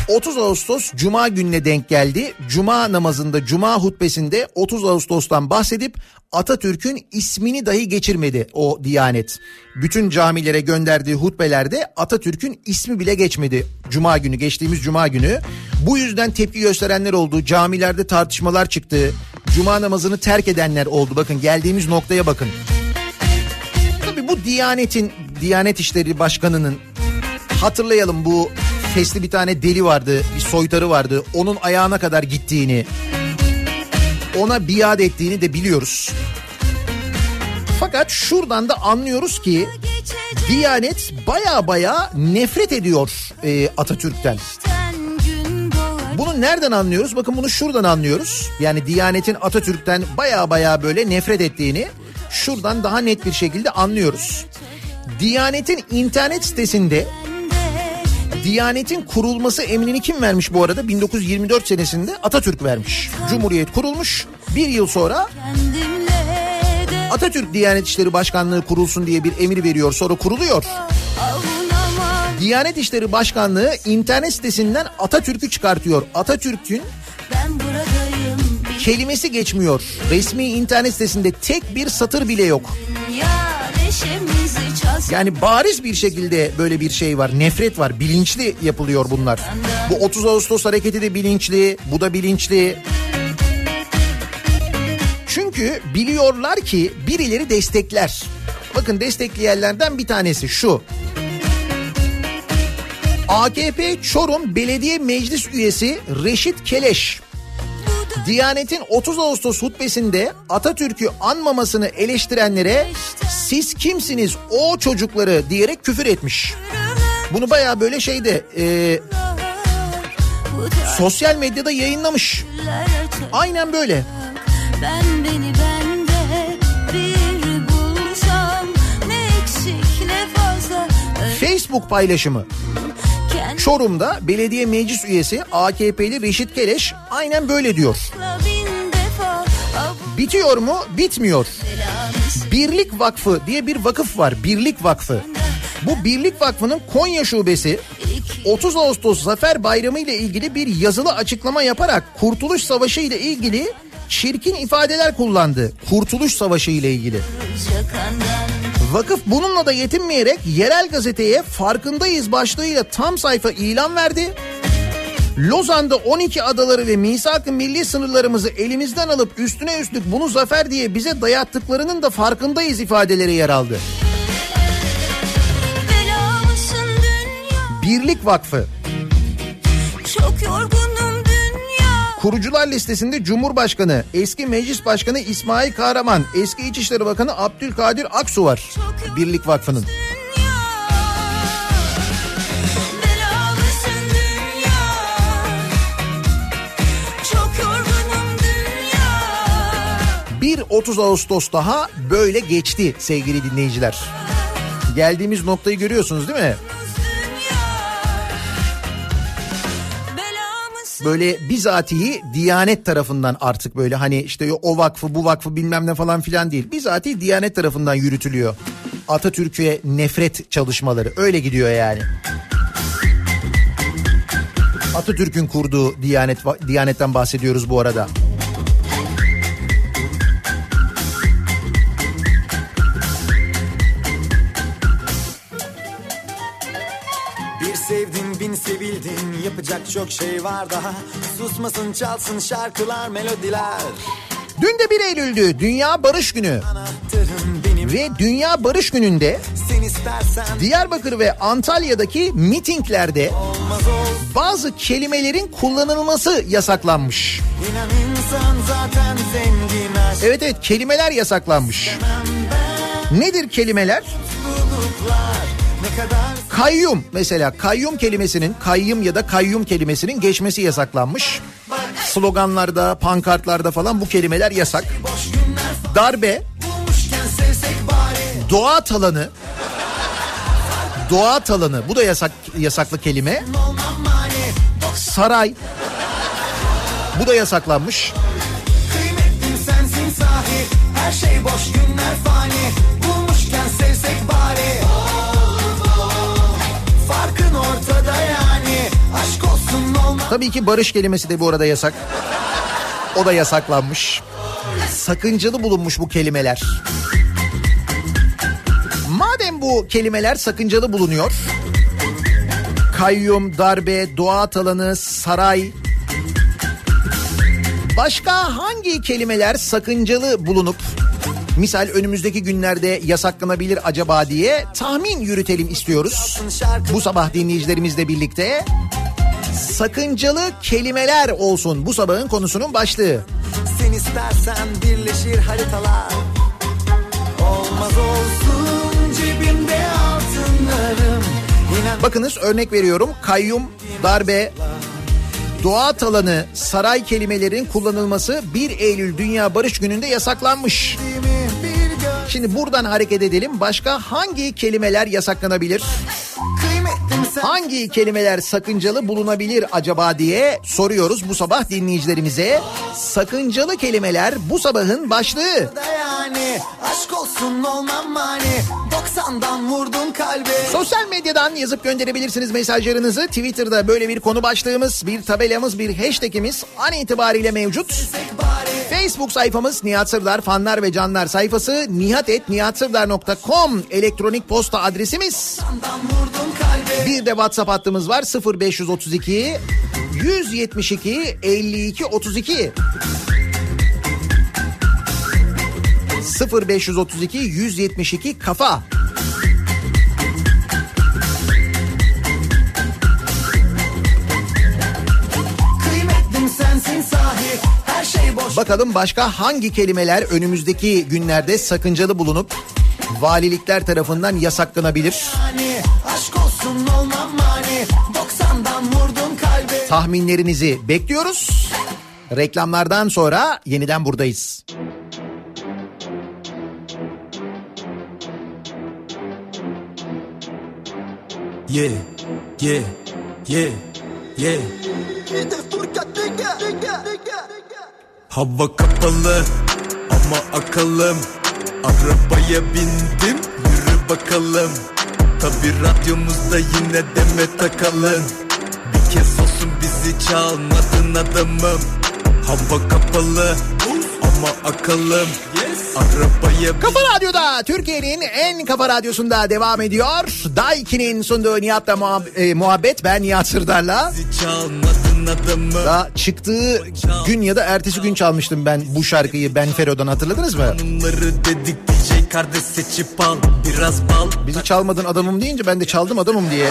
30 Ağustos Cuma gününe denk geldi. Cuma namazında, Cuma hutbesinde 30 Ağustos'tan bahsedip Atatürk'ün ismini dahi geçirmedi o Diyanet. Bütün camilere gönderdiği hutbelerde Atatürk'ün ismi bile geçmedi. Cuma günü, geçtiğimiz Cuma günü. Bu yüzden tepki gösterenler oldu. Camilerde tartışmalar çıktı. Cuma namazını terk edenler oldu. Bakın geldiğimiz noktaya bakın. Tabii bu Diyanet'in, Diyanet İşleri Başkanı'nın hatırlayalım bu fesli bir tane deli vardı, bir soytarı vardı. Onun ayağına kadar gittiğini, ona biat ettiğini de biliyoruz. Fakat şuradan da anlıyoruz ki Diyanet baya baya nefret ediyor e, Atatürk'ten. Bunu nereden anlıyoruz? Bakın bunu şuradan anlıyoruz. Yani Diyanet'in Atatürk'ten baya baya böyle nefret ettiğini şuradan daha net bir şekilde anlıyoruz. Diyanet'in internet sitesinde Diyanet'in kurulması emrini kim vermiş bu arada? 1924 senesinde Atatürk vermiş. Cumhuriyet kurulmuş. Bir yıl sonra Atatürk Diyanet İşleri Başkanlığı kurulsun diye bir emir veriyor. Sonra kuruluyor. Diyanet İşleri Başkanlığı internet sitesinden Atatürk'ü çıkartıyor. Atatürk'ün kelimesi geçmiyor. Resmi internet sitesinde tek bir satır bile yok. Yani bariz bir şekilde böyle bir şey var. Nefret var. Bilinçli yapılıyor bunlar. Bu 30 Ağustos hareketi de bilinçli. Bu da bilinçli. Çünkü biliyorlar ki birileri destekler. Bakın destekleyenlerden bir tanesi şu. AKP Çorum Belediye Meclis Üyesi Reşit Keleş. Diyanet'in 30 Ağustos hutbesinde Atatürk'ü anmamasını eleştirenlere siz kimsiniz o çocukları diyerek küfür etmiş. Bunu baya böyle şeyde e, sosyal medyada yayınlamış. Aynen böyle. Ben beni bende bir bulsam ne eksik ne fazla. Facebook paylaşımı. Çorum'da belediye meclis üyesi AKP'li Reşit Keleş aynen böyle diyor. Bitiyor mu? Bitmiyor. Birlik Vakfı diye bir vakıf var. Birlik Vakfı. Bu Birlik Vakfı'nın Konya şubesi 30 Ağustos Zafer Bayramı ile ilgili bir yazılı açıklama yaparak Kurtuluş Savaşı ile ilgili çirkin ifadeler kullandı. Kurtuluş Savaşı ile ilgili. Vakıf bununla da yetinmeyerek yerel gazeteye farkındayız başlığıyla tam sayfa ilan verdi. Lozan'da 12 adaları ve misak-ı milli sınırlarımızı elimizden alıp üstüne üstlük bunu zafer diye bize dayattıklarının da farkındayız ifadeleri yer aldı. Birlik Vakfı Çok dünya kurucular listesinde Cumhurbaşkanı, eski Meclis Başkanı İsmail Kahraman, eski İçişleri Bakanı Abdülkadir Aksu var. Birlik Vakfı'nın. Bir 30 Ağustos daha böyle geçti sevgili dinleyiciler. Geldiğimiz noktayı görüyorsunuz değil mi? Böyle bizatihi Diyanet tarafından artık böyle hani işte o vakfı bu vakfı bilmem ne falan filan değil. Bizatihi Diyanet tarafından yürütülüyor. Atatürk'e nefret çalışmaları öyle gidiyor yani. Atatürk'ün kurduğu Diyanet Diyanet'ten bahsediyoruz bu arada. Yapacak çok şey var daha. Susmasın çalsın şarkılar melodiler. Dün de 1 Eylül'dü. Dünya Barış Günü. Ve Dünya Barış Günü'nde Diyarbakır ve Antalya'daki mitinglerde bazı kelimelerin kullanılması yasaklanmış. Evet evet kelimeler yasaklanmış. Nedir kelimeler? Kayyum mesela kayyum kelimesinin kayyum ya da kayyum kelimesinin geçmesi yasaklanmış. Sloganlarda, pankartlarda falan bu kelimeler yasak. Darbe, doğa talanı, doğa talanı bu da yasak yasaklı kelime. Saray, bu da yasaklanmış. Kıymetlim sensin sahi Her şey boş günler fani Tabii ki barış kelimesi de bu arada yasak. O da yasaklanmış. Sakıncalı bulunmuş bu kelimeler. Madem bu kelimeler sakıncalı bulunuyor. Kayyum, darbe, doğa talanı, saray. Başka hangi kelimeler sakıncalı bulunup misal önümüzdeki günlerde yasaklanabilir acaba diye tahmin yürütelim istiyoruz. Bu sabah dinleyicilerimizle birlikte sakıncalı kelimeler olsun bu sabahın konusunun başlığı. Sen istersen birleşir haritalar Olmaz olsun cebimde altınlarım İnan Bakınız örnek veriyorum kayyum, darbe, doğa talanı, saray kelimelerin kullanılması 1 Eylül Dünya Barış Günü'nde yasaklanmış. Şimdi buradan hareket edelim. Başka hangi kelimeler yasaklanabilir? Hangi kelimeler sakıncalı bulunabilir acaba diye soruyoruz bu sabah dinleyicilerimize. Sakıncalı kelimeler bu sabahın başlığı. yani Aşk olsun olmam mani 90'dan vurdun kalbi Sosyal medyadan yazıp gönderebilirsiniz mesajlarınızı. Twitter'da böyle bir konu başlığımız, bir tabelamız, bir hashtagimiz an itibariyle mevcut. Facebook sayfamız Nihat Sırdar fanlar ve canlar sayfası nihatetnihatsırdar.com elektronik posta adresimiz. Ondan vurdun kalbi Bir de WhatsApp hattımız var 0532 172 52 32. 0532 172 kafa. Şey Bakalım başka hangi kelimeler önümüzdeki günlerde sakıncalı bulunup valilikler tarafından yasaklanabilir? yani olsun olmam mani 90'dan vurdun kalbi Tahminlerinizi bekliyoruz. Reklamlardan sonra yeniden buradayız. Yeah, yeah, yeah, yeah. Hava kapalı ama akalım. Arabaya bindim yürü bakalım. Tabi radyomuzda yine deme takalım. Bir kez olsun bizi çalmadın adamım. Hava kapalı ama akalım. Arabaya Kafa Radyo'da Türkiye'nin en kafa radyosunda devam ediyor. Daiki'nin sunduğu Nihat'la muhab- e, muhabbet ben Nihat Sırdar'la. çalmadın adamım. Daha çıktığı gün ya da ertesi gün çalmıştım ben bu şarkıyı Ben Fero'dan hatırladınız mı? Bizi çalmadın adamım deyince ben de çaldım adamım diye.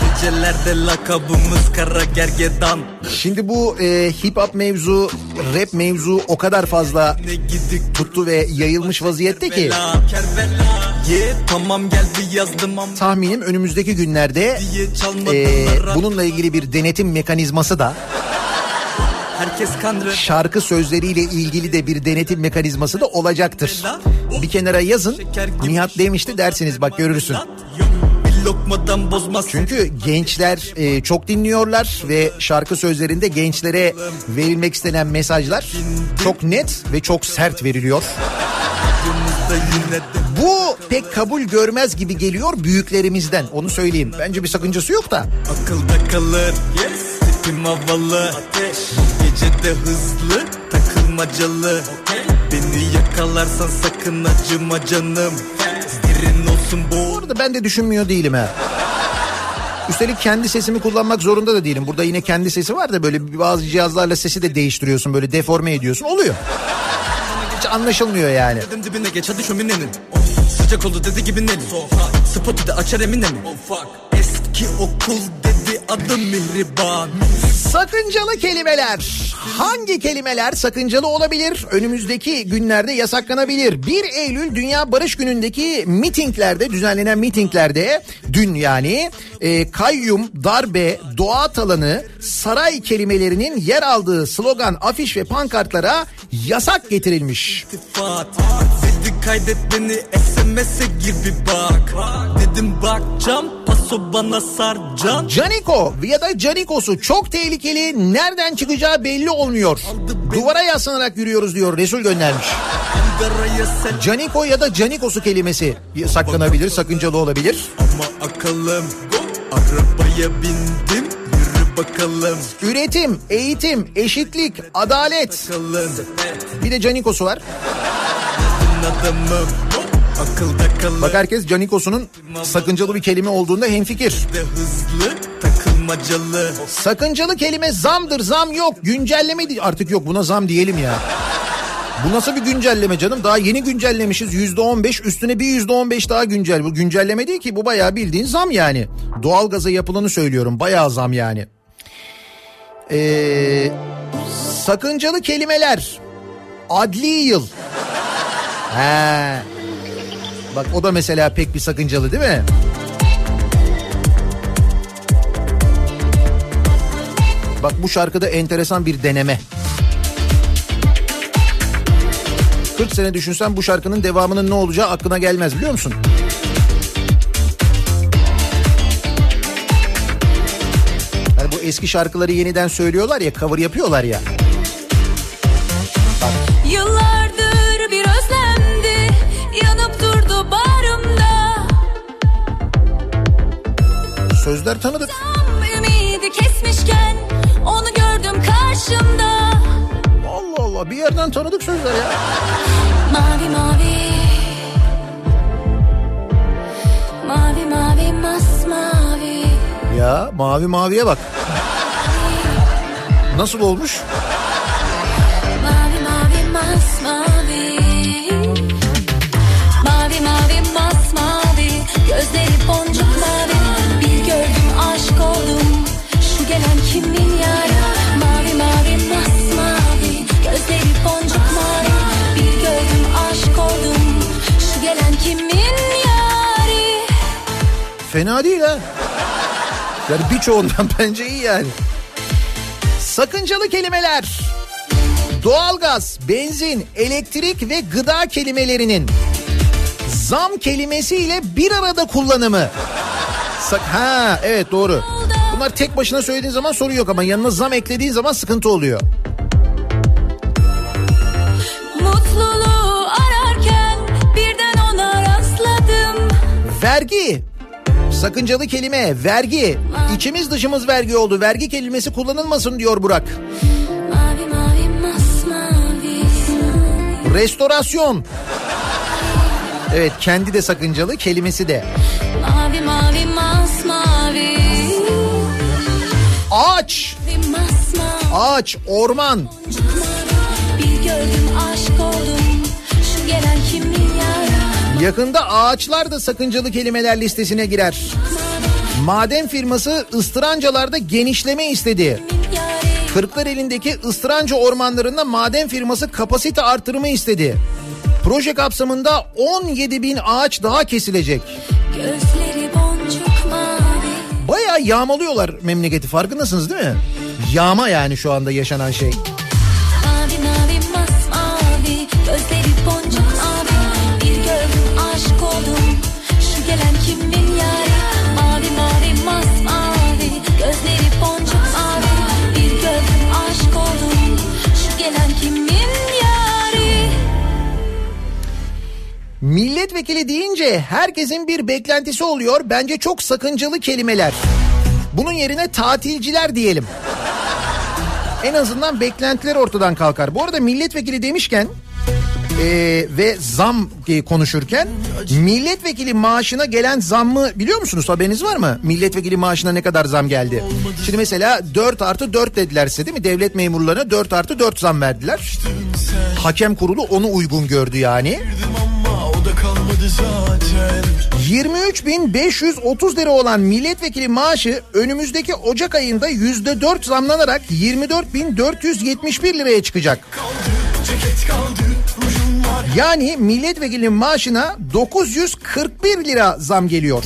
Gecelerde lakabımız kara gergedan. Şimdi bu e, hip hop mevzu, rap mevzu o kadar fazla tuttu ve yayılmış vaziyette ki Kervela, Kervela. Tamam gel bir yazdım tahminim önümüzdeki günlerde e, bununla ilgili bir denetim mekanizması da Herkes kandırır. şarkı sözleriyle ilgili de bir denetim mekanizması da olacaktır. Bir kenara yazın. Nihat demişti dersiniz bak görürsün. Çünkü gençler e, çok dinliyorlar ve şarkı sözlerinde gençlere verilmek istenen mesajlar çok net ve çok sert veriliyor. Bu pek kabul görmez gibi geliyor büyüklerimizden onu söyleyeyim. Bence bir sakıncası yok da. akılda kalır. Yes. Tipim havalı. Ateş. Bu gece de hızlı. Takılmacalı. Beni yakalarsan sakın acıma canım. Derin olsun bu. Burada ben de düşünmüyor değilim ha. Üstelik kendi sesimi kullanmak zorunda da değilim. Burada yine kendi sesi var da böyle bazı cihazlarla sesi de değiştiriyorsun. Böyle deforme ediyorsun. Oluyor. Hiç anlaşılmıyor yani. Dedim dibine geç hadi şöminenin Sıcak oldu dedi gibi neli Spotu da açar emine mi Eski okul dedi adım Mihriban Sakıncalı kelimeler. Hangi kelimeler sakıncalı olabilir? Önümüzdeki günlerde yasaklanabilir. 1 Eylül Dünya Barış Günü'ndeki mitinglerde, düzenlenen mitinglerde dün yani e, kayyum, darbe, doğa talanı, saray kelimelerinin yer aldığı slogan, afiş ve pankartlara yasak getirilmiş. Dedi kaydet beni SMS'e gir bir bak Dedim bakcam paso bana sarcan Caniko ya da Canikos'u çok tehlikeli nereden çıkacağı belli olmuyor. Duvara yaslanarak yürüyoruz diyor Resul göndermiş. Caniko ya da Canikos'u kelimesi saklanabilir, sakıncalı olabilir. ama akalım Arabaya bindim bakalım Üretim, eğitim, eşitlik, adalet. Bakalım Bir de Canikos'u var. adamım Bak herkes Canikos'unun sakıncalı bir kelime olduğunda hemfikir. hızlı takılmacalı Sakıncalı kelime zamdır, zam yok. Güncelleme değil. Artık yok buna zam diyelim ya. Bu nasıl bir güncelleme canım? Daha yeni güncellemişiz. Yüzde on beş üstüne bir yüzde on beş daha güncel. Bu güncelleme değil ki bu bayağı bildiğin zam yani. Doğalgaza yapılanı söylüyorum. Bayağı zam yani. Ee, sakıncalı kelimeler. Adli yıl. He. Bak o da mesela pek bir sakıncalı değil mi? Bak bu şarkıda enteresan bir deneme. 40 sene düşünsen bu şarkının devamının ne olacağı aklına gelmez biliyor musun? Yani bu eski şarkıları yeniden söylüyorlar ya, cover yapıyorlar ya. Yıllardır bir özlemdi yanıp durdu bağrımda Sözler tanıdık. Tam ümidi kesmişken karşımda. Allah Allah bir yerden tanıdık sözler ya. Mavi mavi. Mavi mavi masmavi. Ya mavi maviye bak. Nasıl olmuş? Mavi mavi masmavi. Mavi mavi masmavi. Gözleri boncuk mavi. Bir gördüm aşk oldum. Şu gelen kimin kimin yari Fena değil ha. Yani birçoğundan bence iyi yani. Sakıncalı kelimeler. Doğalgaz, benzin, elektrik ve gıda kelimelerinin zam kelimesiyle bir arada kullanımı Sak ha evet doğru. Bunlar tek başına söylediğin zaman sorun yok ama yanına zam eklediğin zaman sıkıntı oluyor. Mutluluğu Vergi. Sakıncalı kelime vergi. İçimiz dışımız vergi oldu. Vergi kelimesi kullanılmasın diyor Burak. Restorasyon. Evet kendi de sakıncalı kelimesi de. Mavi mavi masmavi Ağaç. Ağaç, orman. Bir gördüm aşk oldum Şu gelen kimin Yakında ağaçlar da sakıncalı kelimeler listesine girer. Maden firması ıstırancalarda genişleme istedi. yari Kırklareli'ndeki ıstıranca ormanlarında maden firması kapasite artırımı istedi. Proje kapsamında 17 bin ağaç daha kesilecek. Bayağı yağmalıyorlar memleketi farkındasınız değil mi? Yağma yani şu anda yaşanan şey. Kimin yari Milletvekili deyince herkesin bir beklentisi oluyor. Bence çok sakıncalı kelimeler. Bunun yerine tatilciler diyelim. En azından beklentiler ortadan kalkar. Bu arada milletvekili demişken e, ve zam e, konuşurken milletvekili maaşına gelen zammı biliyor musunuz? Haberiniz var mı? Milletvekili maaşına ne kadar zam geldi? Şimdi mesela 4 artı 4 dediler size değil mi? Devlet memurlarına 4 artı 4 zam verdiler. Hakem kurulu onu uygun gördü yani. Ama o da kalmadı zaten 23.530 lira olan milletvekili maaşı önümüzdeki Ocak ayında %4 zamlanarak 24.471 liraya çıkacak. Kaldı Yani milletvekilinin maaşına 941 lira zam geliyor.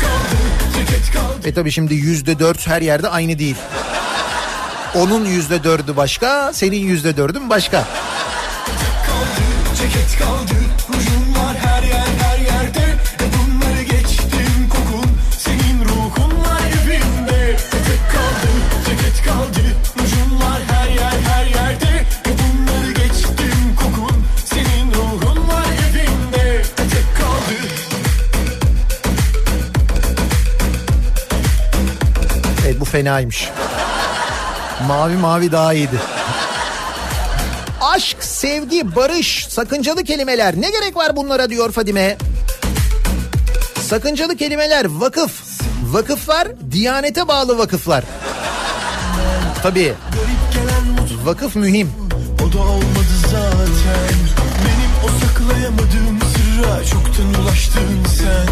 Kaldı ceket kaldı E tabi şimdi %4 her yerde aynı değil. Onun %4'ü başka, senin %4'ün başka. Ceket kaldı rujun var fenaymış. Mavi mavi daha iyiydi. Aşk, sevgi, barış, sakıncalı kelimeler. Ne gerek var bunlara diyor Fadime. Sakıncalı kelimeler vakıf. Vakıflar diyanete bağlı vakıflar. Tabii. Vakıf mühim. O da olmadı zaten Benim o saklayamadığım sırra çoktan ulaştın sen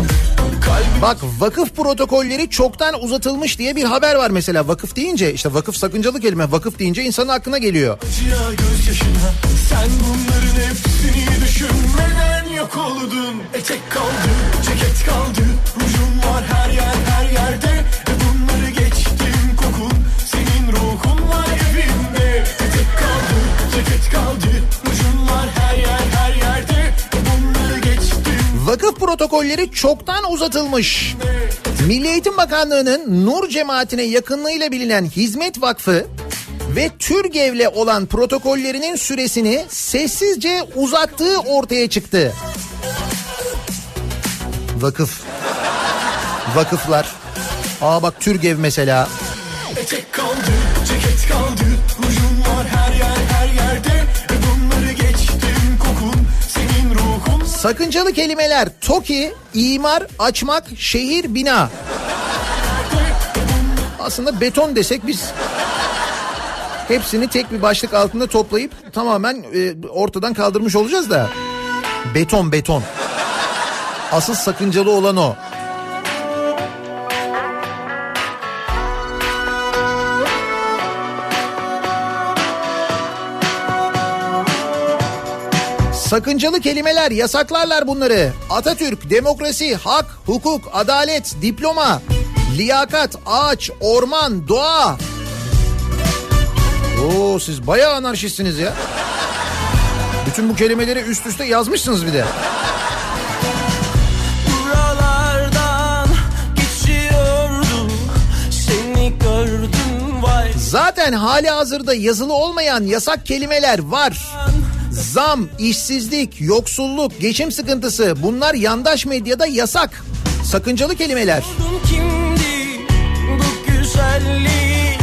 Kalbim Bak vakıf protokolleri çoktan uzatılmış diye bir haber var mesela. Vakıf deyince işte vakıf sakıncalı kelime. Vakıf deyince insanın aklına geliyor. acıya gözyaşına Sen bunların hepsini düşünmeden yok oldun Etek kaldı, ceket kaldı Rujun var her yer her yerde E bunları geçtim kokun Senin ruhun var evimde Etek kaldı, ceket kaldı protokolleri çoktan uzatılmış. Milli Eğitim Bakanlığı'nın Nur cemaatine yakınlığıyla bilinen Hizmet Vakfı ve Türgev'le olan protokollerinin süresini sessizce uzattığı ortaya çıktı. Vakıf. Vakıflar. Aa bak Türgev mesela. Kaldı, kaldı Sakıncalı kelimeler TOKİ, imar, açmak, şehir, bina. Aslında beton desek biz hepsini tek bir başlık altında toplayıp tamamen e, ortadan kaldırmış olacağız da. Beton beton. Asıl sakıncalı olan o. Sakıncalı kelimeler yasaklarlar bunları. Atatürk, demokrasi, hak, hukuk, adalet, diploma, liyakat, ağaç, orman, doğa. Oo siz bayağı anarşistsiniz ya. Bütün bu kelimeleri üst üste yazmışsınız bir de. Zaten hali hazırda yazılı olmayan yasak kelimeler var. Zam, işsizlik, yoksulluk, geçim sıkıntısı bunlar yandaş medyada yasak. Sakıncalı kelimeler. kimdi bu güzellik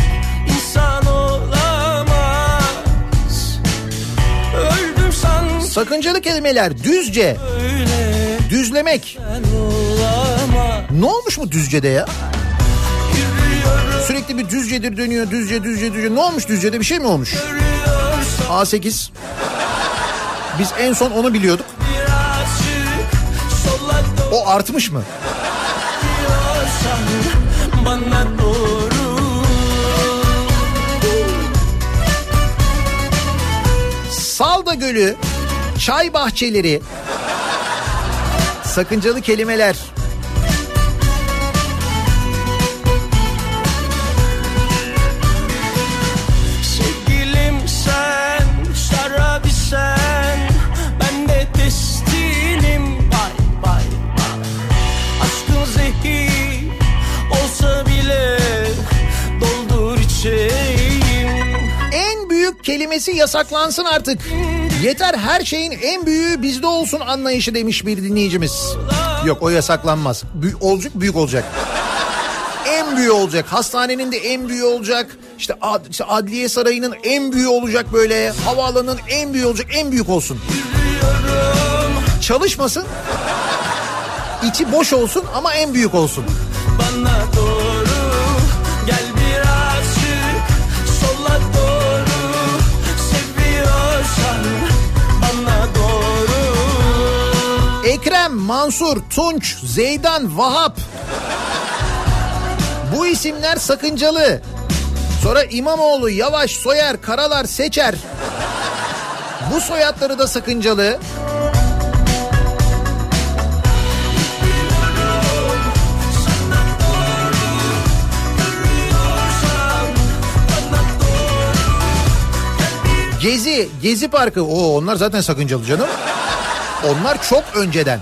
insan olamaz Öldüm san Sakıncalı kelimeler düzce, öyle düzlemek. Ne olmuş mu düzcede ya? Sürekli bir düzcedir dönüyor düzce düzce düzce. Ne olmuş düzcede bir şey mi olmuş? A8. Biz en son onu biliyorduk. O artmış mı? bana Salda Gölü, çay bahçeleri, sakıncalı kelimeler. Büyük kelimesi yasaklansın artık. Yeter her şeyin en büyüğü bizde olsun anlayışı demiş bir dinleyicimiz. Yok o yasaklanmaz. Büyük olacak büyük olacak. En büyüğü olacak. Hastanenin de en büyüğü olacak. İşte, ad, işte adliye sarayının en büyüğü olacak böyle. Havaalanının en büyüğü olacak. En büyük olsun. Çalışmasın. İçi boş olsun ama en büyük olsun. Bana Ekrem, Mansur, Tunç, Zeydan, Vahap. Bu isimler sakıncalı. Sonra İmamoğlu, Yavaş, Soyer, Karalar, Seçer. Bu soyadları da sakıncalı. Gezi, Gezi Parkı. Oo, onlar zaten sakıncalı canım. Onlar çok önceden.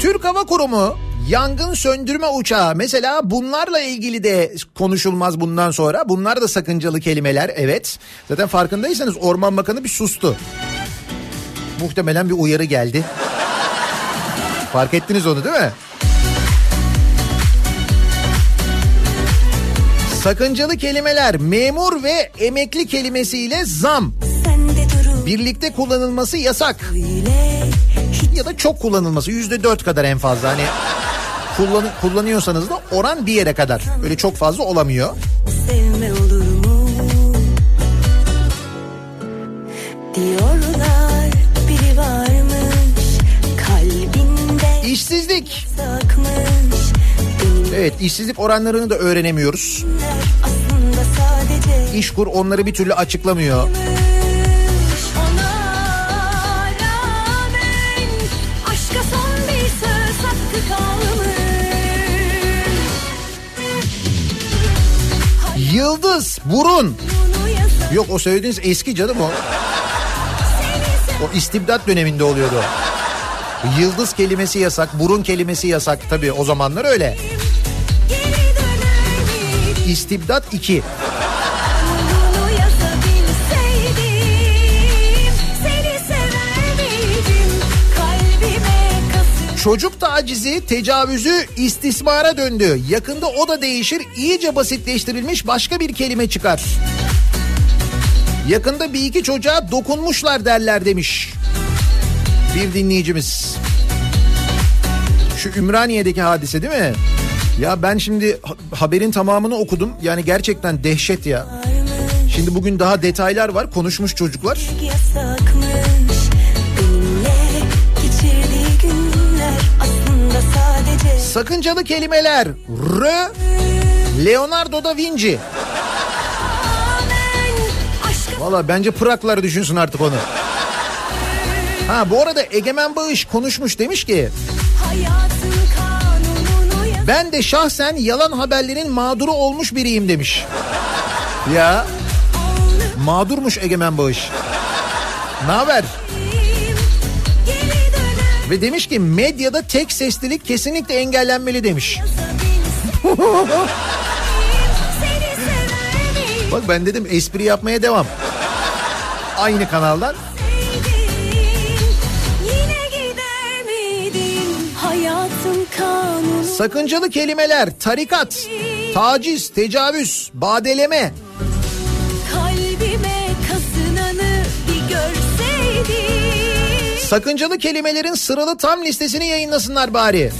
Türk Hava Kurumu yangın söndürme uçağı mesela bunlarla ilgili de konuşulmaz bundan sonra. Bunlar da sakıncalı kelimeler evet. Zaten farkındaysanız Orman Bakanı bir sustu. Muhtemelen bir uyarı geldi. Fark ettiniz onu değil mi? Sakıncalı kelimeler memur ve emekli kelimesiyle zam. Birlikte kullanılması yasak. Ya da çok kullanılması yüzde dört kadar en fazla hani kullan, kullanıyorsanız da oran bir yere kadar. Öyle çok fazla olamıyor. Sevme olur mu? Diyorlar biri varmış kalbinde İşsizlik. Evet işsizlik oranlarını da öğrenemiyoruz. İşkur onları bir türlü açıklamıyor. Yıldız, burun. Yok o söylediğiniz eski canım o. O istibdat döneminde oluyordu. Yıldız kelimesi yasak, burun kelimesi yasak. Tabii o zamanlar öyle. İstibdat 2. Çocuk tacizi, tecavüzü istismara döndü. Yakında o da değişir, iyice basitleştirilmiş başka bir kelime çıkar. Yakında bir iki çocuğa dokunmuşlar derler demiş. Bir dinleyicimiz. Şu Ümraniye'deki hadise değil mi? Ya ben şimdi ha- haberin tamamını okudum. Yani gerçekten dehşet ya. Şimdi bugün daha detaylar var. Konuşmuş çocuklar. yasakmış Sakıncalı kelimeler. R. Leonardo da Vinci. Valla bence Pıraklar düşünsün artık onu. Ha bu arada Egemen Bağış konuşmuş demiş ki Ben de şahsen yalan haberlerin mağduru olmuş biriyim demiş. Ya mağdurmuş Egemen Bağış. Ne haber? Ve demiş ki medyada tek seslilik kesinlikle engellenmeli demiş. Bak ben dedim espri yapmaya devam. Aynı kanaldan. Sakıncalı kelimeler, tarikat, taciz, tecavüz, badeleme, sakıncalı kelimelerin sıralı tam listesini yayınlasınlar bari.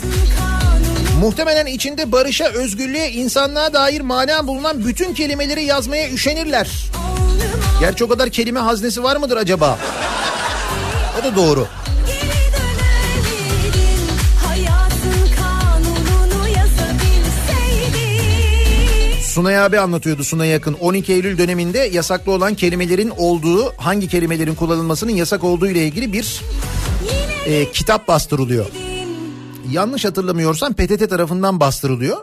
Muhtemelen içinde barışa, özgürlüğe, insanlığa dair mana bulunan bütün kelimeleri yazmaya üşenirler. Gerçi o kadar kelime haznesi var mıdır acaba? O da doğru. Sunay abi anlatıyordu Sunay Yakın. 12 Eylül döneminde yasaklı olan kelimelerin olduğu, hangi kelimelerin kullanılmasının yasak olduğu ile ilgili bir e, kitap bastırılıyor. Yanlış hatırlamıyorsam PTT tarafından bastırılıyor.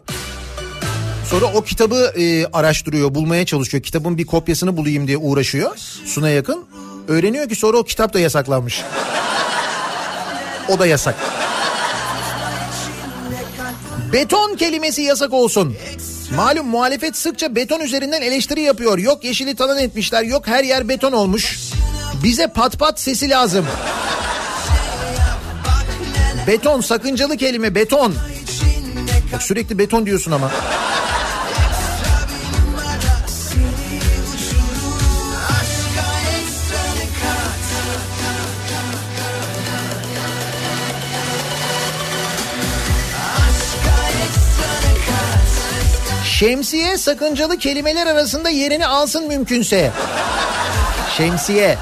Sonra o kitabı e, araştırıyor, bulmaya çalışıyor. Kitabın bir kopyasını bulayım diye uğraşıyor Sunay Yakın. Öğreniyor ki sonra o kitap da yasaklanmış. O da yasak. Beton kelimesi yasak olsun. Malum muhalefet sıkça beton üzerinden eleştiri yapıyor. Yok yeşili talan etmişler, yok her yer beton olmuş. Bize pat pat sesi lazım. Beton sakıncalı kelime beton. Bak sürekli beton diyorsun ama. Şemsiye sakıncalı kelimeler arasında yerini alsın mümkünse. Şemsiye.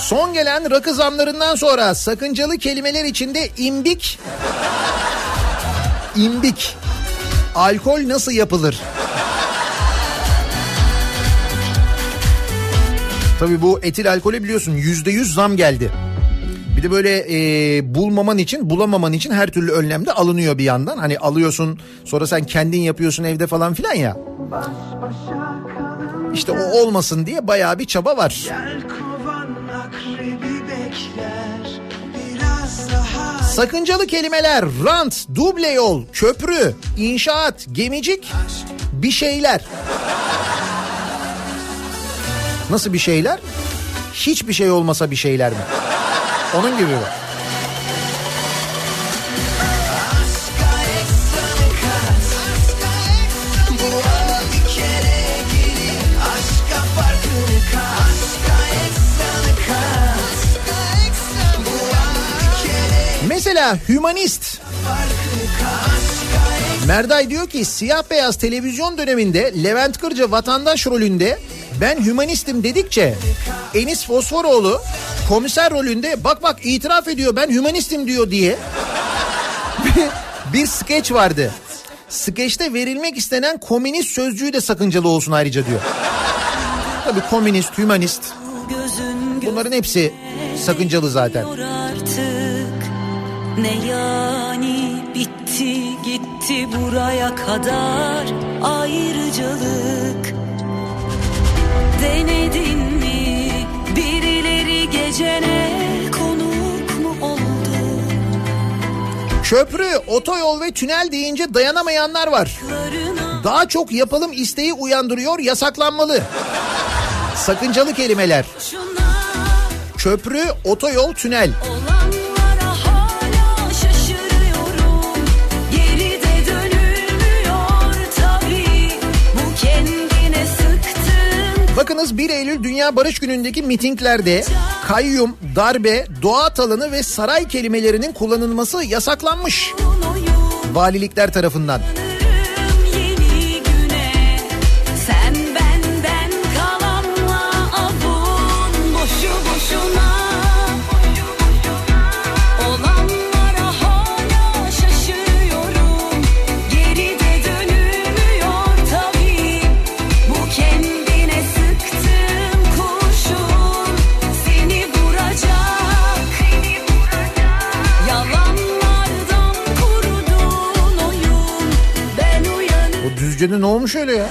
Son gelen rakı zamlarından sonra sakıncalı kelimeler içinde imbik, imbik, alkol nasıl yapılır? Tabii bu etil alkole biliyorsun yüzde yüz zam geldi. Bir de böyle e, bulmaman için bulamaman için her türlü önlem de alınıyor bir yandan. Hani alıyorsun sonra sen kendin yapıyorsun evde falan filan ya. İşte o olmasın diye bayağı bir çaba var. Sakıncalı kelimeler rant, duble yol, köprü, inşaat, gemicik, bir şeyler. Nasıl bir şeyler? Hiçbir şey olmasa bir şeyler mi? Onun gibi mi? Mesela hümanist. Merday diyor ki siyah beyaz televizyon döneminde Levent Kırca vatandaş rolünde ben hümanistim dedikçe Enis Fosforoğlu komiser rolünde bak bak itiraf ediyor ben hümanistim diyor diye bir skeç vardı. Skeçte verilmek istenen komünist sözcüğü de sakıncalı olsun ayrıca diyor. Tabii komünist, hümanist bunların hepsi sakıncalı zaten. Ne yani bitti gitti buraya kadar ayrıcalık Denedin mi birileri gecene konuk mu oldu Köprü, otoyol ve tünel deyince dayanamayanlar var. Daha çok yapalım isteği uyandırıyor, yasaklanmalı. Sakıncalı kelimeler. Köprü, otoyol, tünel. Olanlara Bakınız 1 Eylül Dünya Barış Günü'ndeki mitinglerde kayyum, darbe, doğa talanı ve saray kelimelerinin kullanılması yasaklanmış. Valilikler tarafından. yeni Düzce'de ne olmuş öyle ya?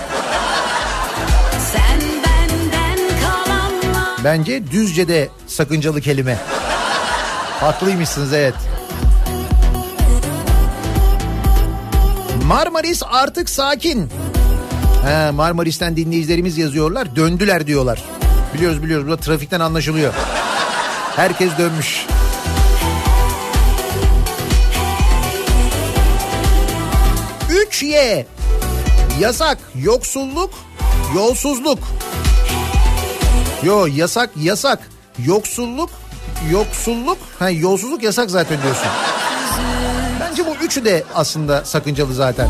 Bence Düzce'de sakıncalı kelime. Haklıymışsınız evet. Marmaris artık sakin. He, Marmaris'ten dinleyicilerimiz yazıyorlar. Döndüler diyorlar. Biliyoruz biliyoruz. Bu da trafikten anlaşılıyor. Herkes dönmüş. Üç Y. Yasak, yoksulluk, yolsuzluk. Yo yasak yasak. Yoksulluk yoksulluk ha yolsuzluk yasak zaten diyorsun. Bence bu üçü de aslında sakıncalı zaten.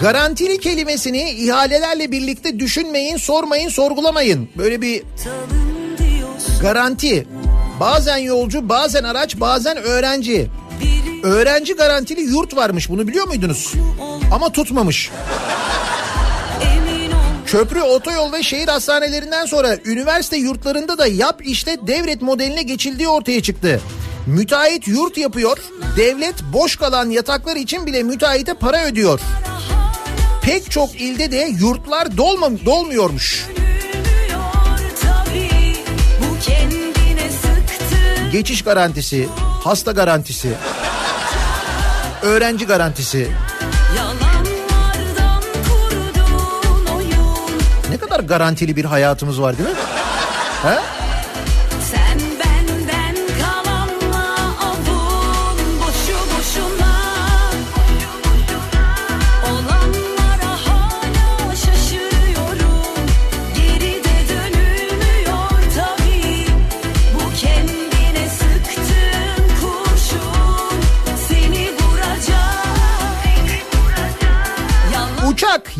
Garantili kelimesini ihalelerle birlikte düşünmeyin, sormayın, sorgulamayın. Böyle bir garanti. Bazen yolcu, bazen araç, bazen öğrenci. Öğrenci garantili yurt varmış bunu biliyor muydunuz? Ama tutmamış. Köprü, otoyol ve şehir hastanelerinden sonra üniversite yurtlarında da yap işte devlet modeline geçildiği ortaya çıktı. Müteahhit yurt yapıyor, devlet boş kalan yataklar için bile müteahhite para ödüyor. Pek çok ilde de yurtlar dolma, dolmuyormuş. Geçiş garantisi, hasta garantisi, öğrenci garantisi. Garantili bir hayatımız var değil mi? He?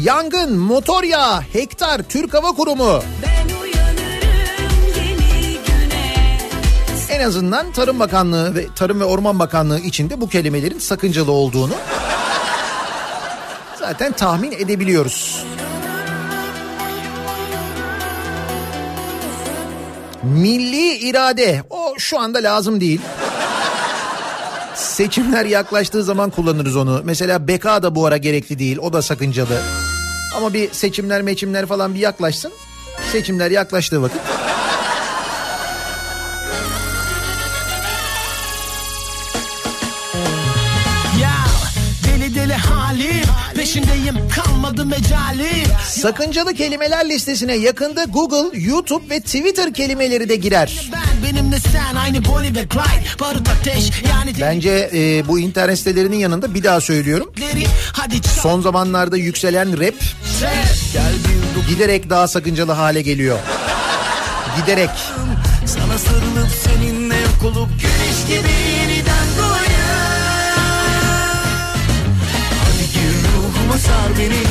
Yangın, motor yağı, hektar, Türk Hava Kurumu. En azından Tarım Bakanlığı ve Tarım ve Orman Bakanlığı içinde bu kelimelerin sakıncalı olduğunu zaten tahmin edebiliyoruz. Milli irade o şu anda lazım değil. Seçimler yaklaştığı zaman kullanırız onu. Mesela beka da bu ara gerekli değil. O da sakıncalı. Ama bir seçimler meçimler falan bir yaklaşsın. Seçimler yaklaştığı vakit Sakıncalı kelimeler listesine yakında Google, YouTube ve Twitter kelimeleri de girer. Bence e, bu internet sitelerinin yanında bir daha söylüyorum. Son zamanlarda yükselen rap giderek daha sakıncalı hale geliyor. Giderek. Sana sarılıp seninle yok olup güneş gibi yeniden doğayım Hadi gir ruhuma sar beni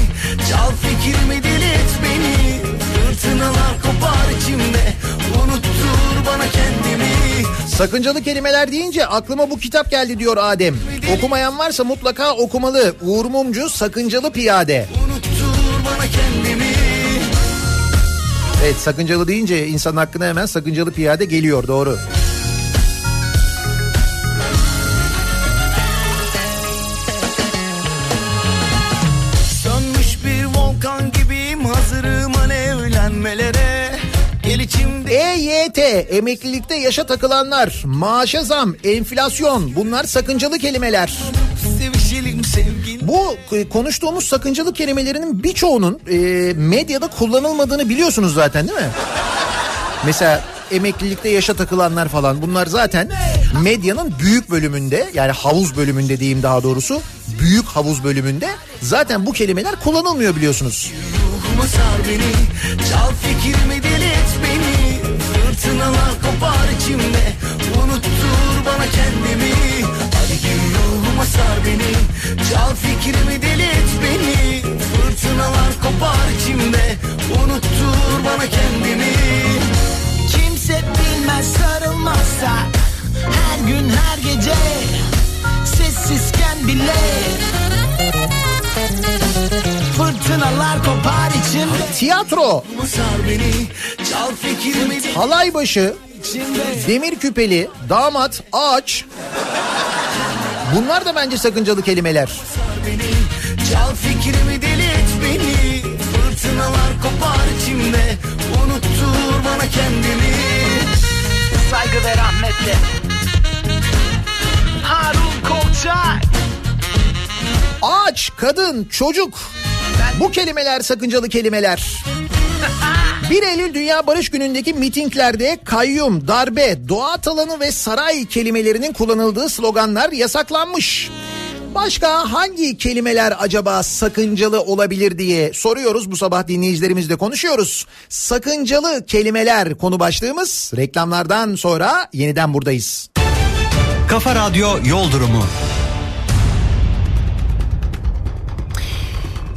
Sakıncalı kelimeler deyince aklıma bu kitap geldi diyor Adem. Okumayan varsa mutlaka okumalı. Uğur Mumcu Sakıncalı Piyade. Evet sakıncalı deyince insan hakkına hemen sakıncalı piyade geliyor doğru. Sönmüş bir volkan gibiyim Hazırım alevlenmelere içimde EYT, emeklilikte yaşa takılanlar, maaşa zam, enflasyon bunlar sakıncalı kelimeler. Bu e, konuştuğumuz sakıncalı kelimelerinin birçoğunun e, medyada kullanılmadığını biliyorsunuz zaten değil mi? Mesela emeklilikte yaşa takılanlar falan bunlar zaten medyanın büyük bölümünde yani havuz bölümünde diyeyim daha doğrusu büyük havuz bölümünde zaten bu kelimeler kullanılmıyor biliyorsunuz. Ruhuma sar beni Çal fikrimi deli Fırtınalar kopar içimde. Unuttur bana kendimi. Hadi gir ruhuma sar beni. Çal fikrimi deli et beni. Fırtınalar kopar içimde. Unuttur bana kendimi. Kimse bilmez sarılmazsa Her gün her gece Sessizken bile Fırtınalar kopar içimde Tiyatro, beni Çal fikrimi halay başı, içimde. demir küpeli, damat, ağaç. Bunlar da bence sakıncalı kelimeler. Beni Çal fikrimi deli et beni. Fırtınalar kopar içimde Unuttur bana kendimi. Saygı ve rahmetle Harun Kolçak. Ağaç, kadın, çocuk. Bu kelimeler sakıncalı kelimeler. 1 Eylül Dünya Barış Günü'ndeki mitinglerde kayyum, darbe, doğa talanı ve saray kelimelerinin kullanıldığı sloganlar yasaklanmış. Başka hangi kelimeler acaba sakıncalı olabilir diye soruyoruz bu sabah dinleyicilerimizle konuşuyoruz. Sakıncalı kelimeler konu başlığımız. Reklamlardan sonra yeniden buradayız. Kafa Radyo Yol Durumu.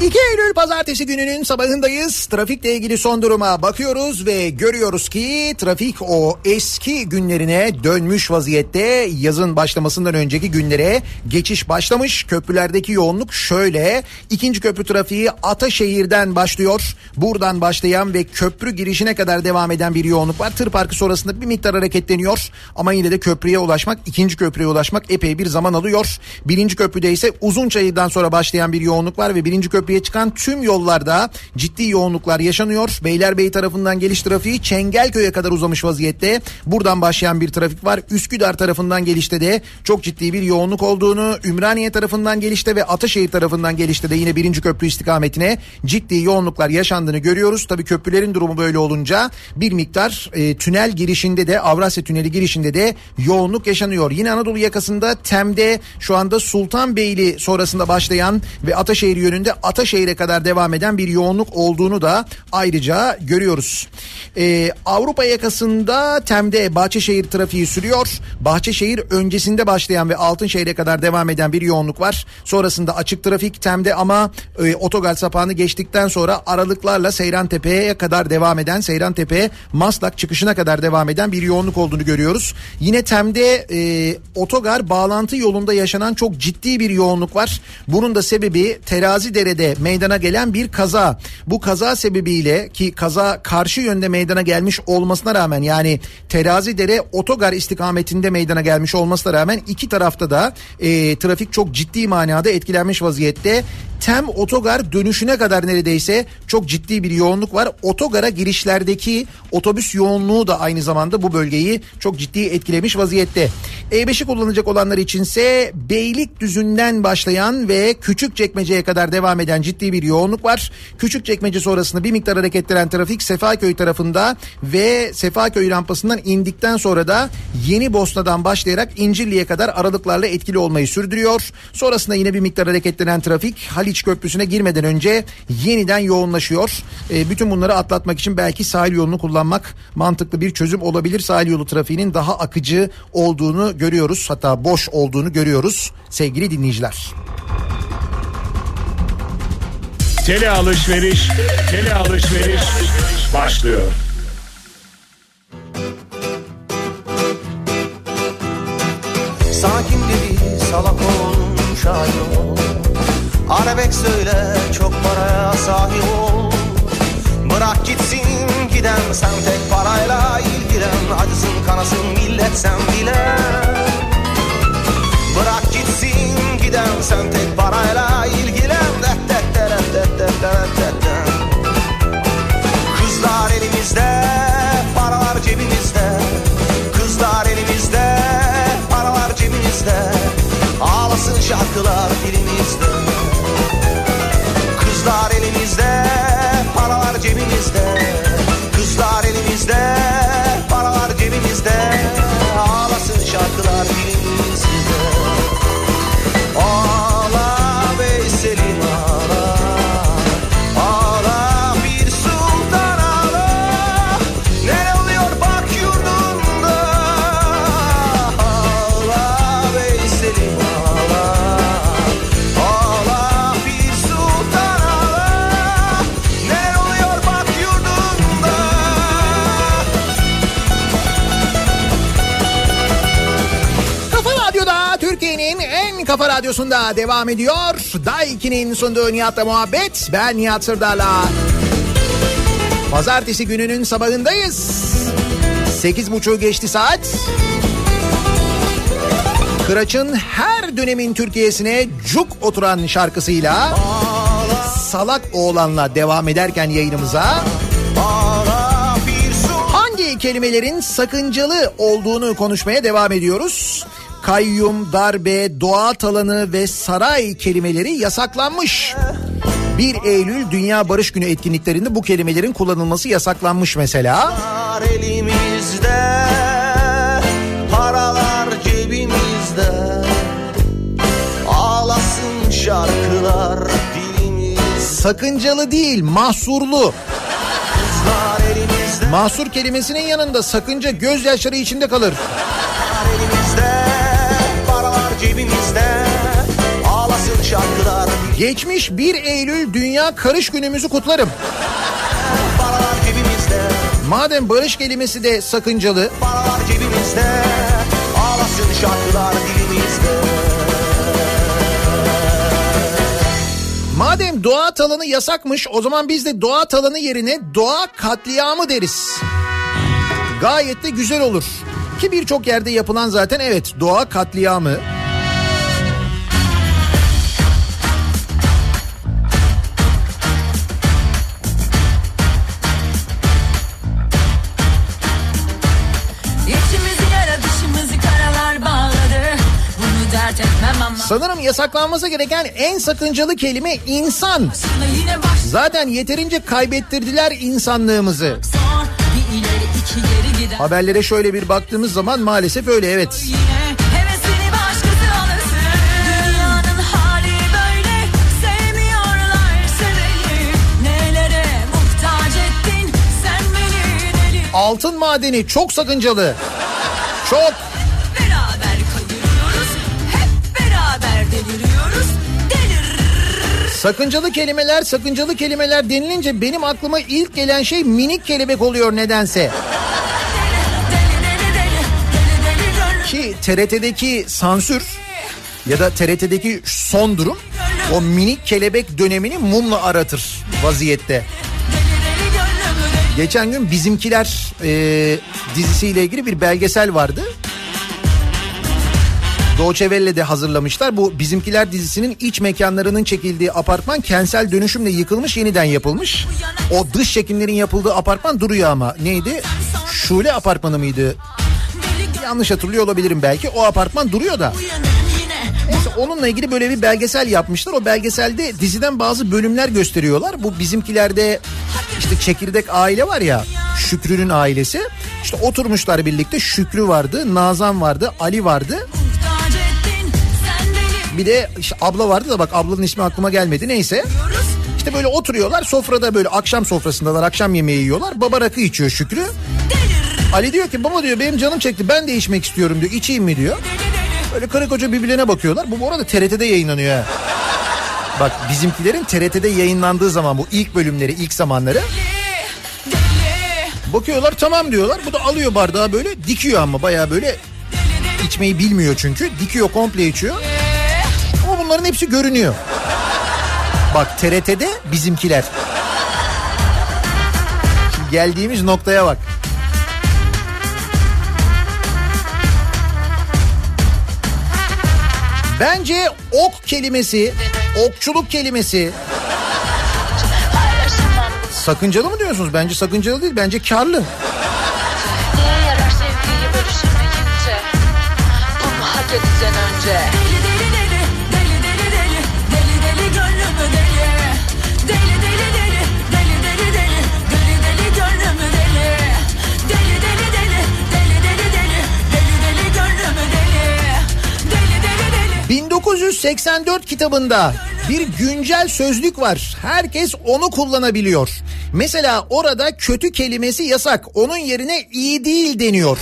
2 Eylül pazartesi gününün sabahındayız. Trafikle ilgili son duruma bakıyoruz ve görüyoruz ki trafik o eski günlerine dönmüş vaziyette. Yazın başlamasından önceki günlere geçiş başlamış. Köprülerdeki yoğunluk şöyle. İkinci köprü trafiği Ataşehir'den başlıyor. Buradan başlayan ve köprü girişine kadar devam eden bir yoğunluk var. Tır parkı sonrasında bir miktar hareketleniyor. Ama yine de köprüye ulaşmak, ikinci köprüye ulaşmak epey bir zaman alıyor. Birinci köprüde ise Uzunçayır'dan sonra başlayan bir yoğunluk var ve birinci köprüye çıkan tüm yollarda ciddi yoğunluklar yaşanıyor. Beylerbeyi tarafından geliş trafiği Çengelköy'e kadar uzamış vaziyette. Buradan başlayan bir trafik var. Üsküdar tarafından gelişte de çok ciddi bir yoğunluk olduğunu, Ümraniye tarafından gelişte ve Ataşehir tarafından gelişte de yine birinci köprü istikametine ciddi yoğunluklar yaşandığını görüyoruz. Tabii köprülerin durumu böyle olunca bir miktar e, tünel girişinde de Avrasya Tüneli girişinde de yoğunluk yaşanıyor. Yine Anadolu yakasında Tem'de şu anda Sultanbeyli sonrasında başlayan ve Ataşehir yönünde Ataşehir'e kadar devam eden bir yoğunluk olduğunu da ayrıca görüyoruz. Ee, Avrupa yakasında Tem'de Bahçeşehir trafiği sürüyor. Bahçeşehir öncesinde başlayan ve Altınşehir'e kadar devam eden bir yoğunluk var. Sonrasında açık trafik Tem'de ama e, otogar sapağını geçtikten sonra aralıklarla Seyrantepe'ye kadar devam eden Seyrantepe Maslak çıkışına kadar devam eden bir yoğunluk olduğunu görüyoruz. Yine Tem'de e, otogar bağlantı yolunda yaşanan çok ciddi bir yoğunluk var. Bunun da sebebi Terazi Dere'de meydana gelen bir kaza. Bu kaza sebebiyle ki kaza karşı yönde meydana gelmiş olmasına rağmen yani Terazi Dere otogar istikametinde meydana gelmiş olmasına rağmen iki tarafta da e, trafik çok ciddi manada etkilenmiş vaziyette. Tem otogar dönüşüne kadar neredeyse çok ciddi bir yoğunluk var. Otogara girişlerdeki otobüs yoğunluğu da aynı zamanda bu bölgeyi çok ciddi etkilemiş vaziyette. E5'i kullanacak olanlar içinse Beylikdüzü'nden başlayan ve Küçükçekmece'ye kadar devam eden ciddi bir yoğunluk var. Küçükçekmece sonrasında bir miktar hareketlenen trafik Sefaköy tarafında ve Sefaköy rampasından indikten sonra da Yeni Bosna'dan başlayarak İncirli'ye kadar aralıklarla etkili olmayı sürdürüyor. Sonrasında yine bir miktar hareketlenen trafik Haliç Köprüsü'ne girmeden önce yeniden yoğunlaşıyor. E, bütün bunları atlatmak için belki sahil yolunu kullanmak mantıklı bir çözüm olabilir. Sahil yolu trafiğinin daha akıcı olduğunu görüyoruz. Hatta boş olduğunu görüyoruz sevgili dinleyiciler. Tele alışveriş, tele alışveriş başlıyor. Sakin dedi salak ol şair ol Arabek söyle çok paraya sahip ol. Bırak gitsin giden sen tek parayla ilgilen. Acısın kanasın millet sen bile. Bırak gitsin giden sen tek parayla ilgilen. Det, det, det, det, det, det, det, det. Kızlar elimizde, paralar cebimizde. Kızlar elimizde, paralar cebimizde. Ağlasın şarkılar dilimizde Kızlar elimizde, paralar cebimizde. Kızlar elimizde, paralar cebimizde kafa radyosunda devam ediyor. Daiki'nin sunduğu Nihat'la muhabbet. Ben Nihat Sırdar'la. Pazartesi gününün sabahındayız. Sekiz buçuğu geçti saat. Kıraç'ın her dönemin Türkiye'sine cuk oturan şarkısıyla Salak Oğlan'la devam ederken yayınımıza hangi kelimelerin sakıncalı olduğunu konuşmaya devam ediyoruz. Kayyum, darbe, doğa talanı ve saray kelimeleri yasaklanmış. 1 Eylül Dünya Barış Günü etkinliklerinde bu kelimelerin kullanılması yasaklanmış mesela. Elimizde Paralar cebimizde Ağlasın şarkılar dilimiz Sakıncalı değil, mahsurlu. Mahsur kelimesinin yanında sakınca gözyaşları içinde kalır. Cebimizde Ağlasın şarkılar Geçmiş 1 Eylül Dünya Karış Günümüzü kutlarım. Paralar cebimizde Madem barış kelimesi de sakıncalı, Paralar cebimizde Ağlasın şarkılar dilimizde madem doğa talanı yasakmış o zaman biz de doğa talanı yerine doğa katliamı deriz. Gayet de güzel olur. Ki birçok yerde yapılan zaten evet doğa katliamı. Sanırım yasaklanması gereken en sakıncalı kelime insan. Zaten yeterince kaybettirdiler insanlığımızı. Haberlere şöyle bir baktığımız zaman maalesef öyle evet. Altın madeni çok sakıncalı. Çok. Sakıncalı kelimeler, sakıncalı kelimeler denilince benim aklıma ilk gelen şey minik kelebek oluyor nedense. Ki TRT'deki sansür ya da TRT'deki son durum o minik kelebek dönemini mumla aratır vaziyette. Geçen gün Bizimkiler e, dizisiyle ilgili bir belgesel vardı. Doğçe Welle'de hazırlamışlar. Bu Bizimkiler dizisinin iç mekanlarının çekildiği apartman kentsel dönüşümle yıkılmış yeniden yapılmış. O dış çekimlerin yapıldığı apartman duruyor ama neydi? Şule apartmanı mıydı? Yanlış hatırlıyor olabilirim belki. O apartman duruyor da. Neyse onunla ilgili böyle bir belgesel yapmışlar. O belgeselde diziden bazı bölümler gösteriyorlar. Bu bizimkilerde işte çekirdek aile var ya Şükrü'nün ailesi. İşte oturmuşlar birlikte Şükrü vardı, Nazan vardı, Ali vardı. Bir de işte abla vardı da bak ablanın ismi aklıma gelmedi neyse. İşte böyle oturuyorlar sofrada böyle akşam sofrasındalar akşam yemeği yiyorlar. Baba rakı içiyor Şükrü. Ali diyor ki baba diyor benim canım çekti ben de içmek istiyorum diyor içeyim mi diyor. Böyle karı koca birbirlerine bakıyorlar. Bu bu arada TRT'de yayınlanıyor ha. Bak bizimkilerin TRT'de yayınlandığı zaman bu ilk bölümleri ilk zamanları. Bakıyorlar tamam diyorlar. Bu da alıyor bardağı böyle dikiyor ama baya böyle içmeyi bilmiyor çünkü. Dikiyor komple içiyor. Bunların hepsi görünüyor. Bak TRT'de bizimkiler. Şimdi geldiğimiz noktaya bak. Bence ok kelimesi, okçuluk kelimesi sakıncalı mı diyorsunuz? Bence sakıncalı değil, bence karlı. Yarar sevgiyi bölüşemeyince Bunu hak önce 1984 kitabında bir güncel sözlük var. Herkes onu kullanabiliyor. Mesela orada kötü kelimesi yasak. Onun yerine iyi değil deniyor.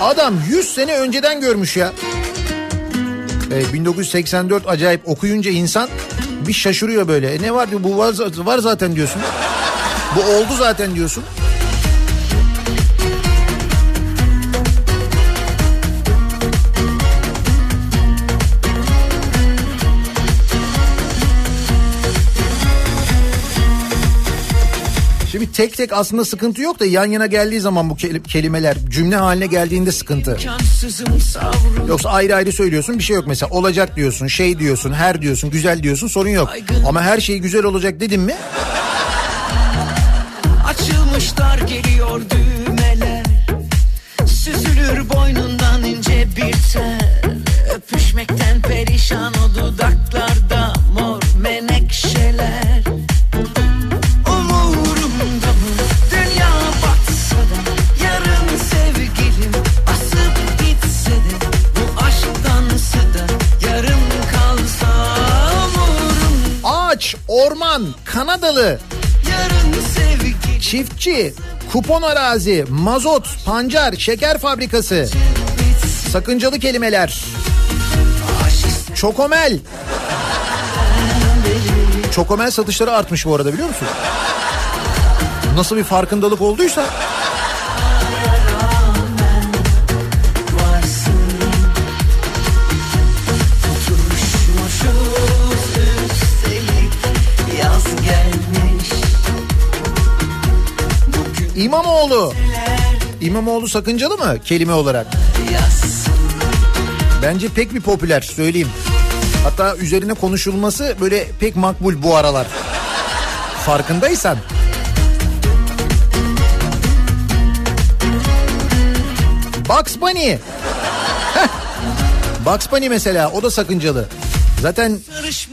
Adam 100 sene önceden görmüş ya. Evet, 1984 acayip okuyunca insan bir şaşırıyor böyle. E ne var diyor bu var, var zaten diyorsun. Bu oldu zaten diyorsun. Şimdi tek tek aslında sıkıntı yok da yan yana geldiği zaman bu keli- kelimeler cümle haline geldiğinde sıkıntı. Yoksa ayrı ayrı söylüyorsun bir şey yok mesela. Olacak diyorsun şey diyorsun her diyorsun güzel diyorsun sorun yok. Ama her şey güzel olacak dedin mi? Açılmışlar geliyor düğmeler. Süzülür boynundan ince bir tel Öpüşmekten perişan o dudaklarda orman, Kanadalı, çiftçi, kupon arazi, mazot, pancar, şeker fabrikası. Sakıncalı kelimeler. Çokomel. Çokomel satışları artmış bu arada biliyor musun? Nasıl bir farkındalık olduysa. İmamoğlu. İmamoğlu sakıncalı mı kelime olarak? Bence pek bir popüler söyleyeyim. Hatta üzerine konuşulması böyle pek makbul bu aralar. Farkındaysan. Bugs Bunny. Bugs Bunny mesela o da sakıncalı. Zaten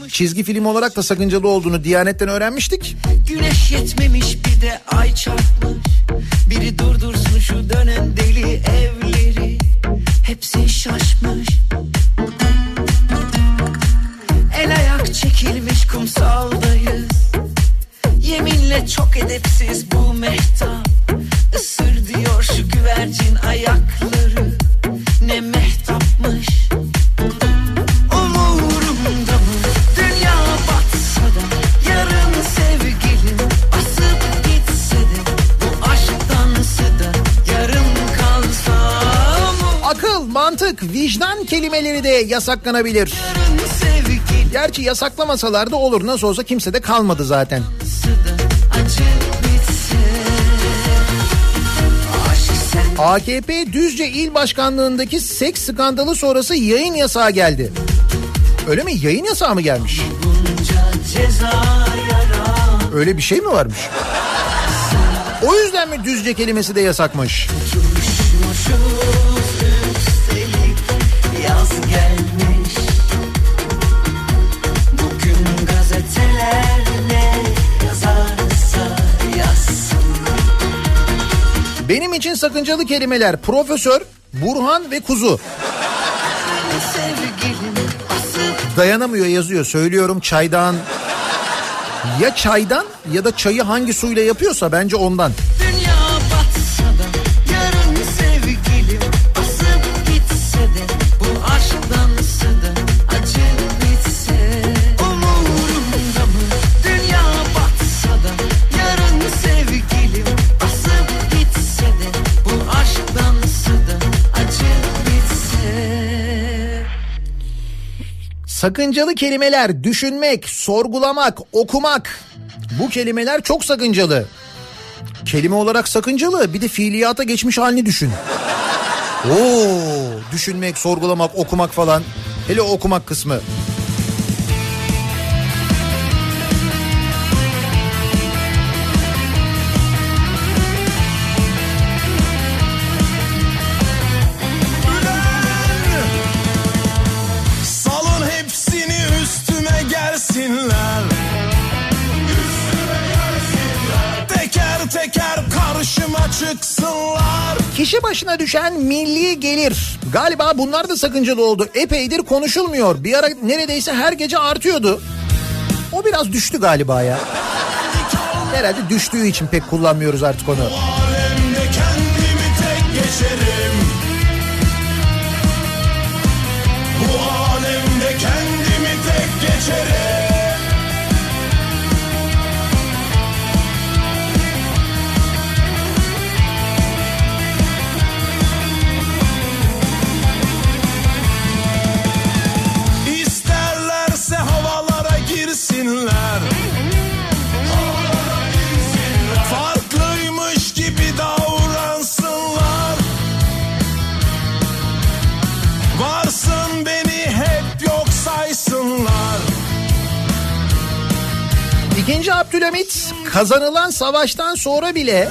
çizgi film olarak da sakıncalı olduğunu Diyanet'ten öğrenmiştik. Güneş yetmemiş bir de ay çarpmış. Biri durdursun şu dönen deli evleri. Hepsi şaşmış. El ayak çekilmiş kumsaldayız. Yeminle çok edepsiz bu mehtap. Isır diyor şu güvercin ayakları vicdan kelimeleri de yasaklanabilir. Gerçi yasaklamasalar da olur. Nasıl olsa kimse de kalmadı zaten. AKP Düzce İl Başkanlığındaki seks skandalı sonrası yayın yasağı geldi. Öyle mi? Yayın yasağı mı gelmiş? Öyle bir şey mi varmış? O yüzden mi Düzce kelimesi de yasakmış? İçin sakıncalı kelimeler Profesör, Burhan ve Kuzu. Dayanamıyor yazıyor. Söylüyorum çaydan. Ya çaydan ya da çayı hangi suyla yapıyorsa bence ondan. Sakıncalı kelimeler düşünmek, sorgulamak, okumak. Bu kelimeler çok sakıncalı. Kelime olarak sakıncalı bir de fiiliyata geçmiş halini düşün. Oo, düşünmek, sorgulamak, okumak falan. Hele okumak kısmı. Kişi başına düşen milli gelir. Galiba bunlar da sakıncalı oldu. Epeydir konuşulmuyor. Bir ara neredeyse her gece artıyordu. O biraz düştü galiba ya. Herhalde düştüğü için pek kullanmıyoruz artık onu. Abdülhamit kazanılan savaştan sonra bile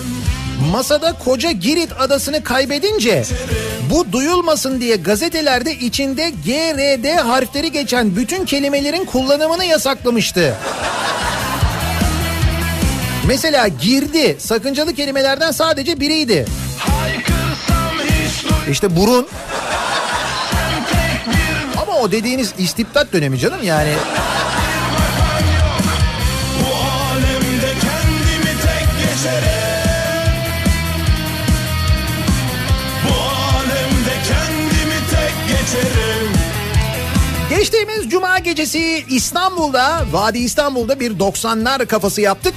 masada koca Girit adasını kaybedince bu duyulmasın diye gazetelerde içinde GRD harfleri geçen bütün kelimelerin kullanımını yasaklamıştı. Mesela girdi sakıncalı kelimelerden sadece biriydi. İşte burun. Ama o dediğiniz istibdat dönemi canım yani. Geçtiğimiz cuma gecesi İstanbul'da, Vadi İstanbul'da bir 90'lar kafası yaptık.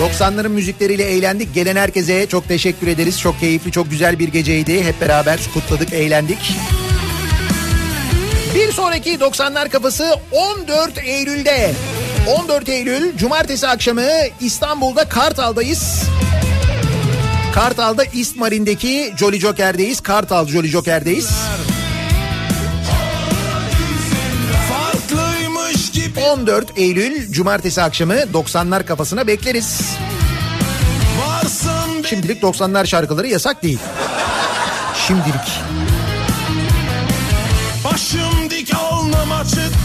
90'ların müzikleriyle eğlendik. Gelen herkese çok teşekkür ederiz. Çok keyifli, çok güzel bir geceydi. Hep beraber kutladık, eğlendik. Bir sonraki 90'lar kafası 14 Eylül'de. 14 Eylül Cumartesi akşamı İstanbul'da Kartal'dayız. Kartal'da İstmarin'deki Jolly Joker'deyiz. Kartal Jolly Joker'deyiz. Farklıymış 14 Eylül Cumartesi akşamı 90'lar kafasına bekleriz. Şimdilik 90'lar şarkıları yasak değil. Şimdilik. Başım dik alnım açıkken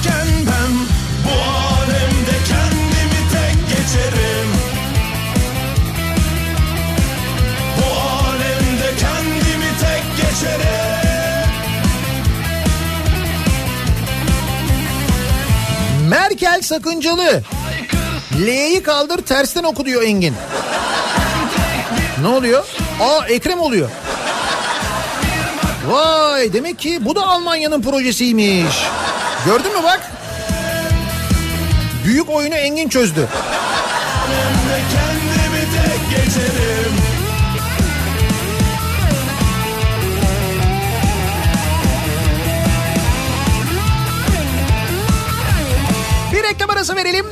sakıncalı. L'yi kaldır tersten oku diyor Engin. Ne oluyor? Aa Ekrem oluyor. Vay demek ki bu da Almanya'nın projesiymiş. Gördün mü bak? Büyük oyunu Engin çözdü. Kendimi tek geçerim reklam arası verelim.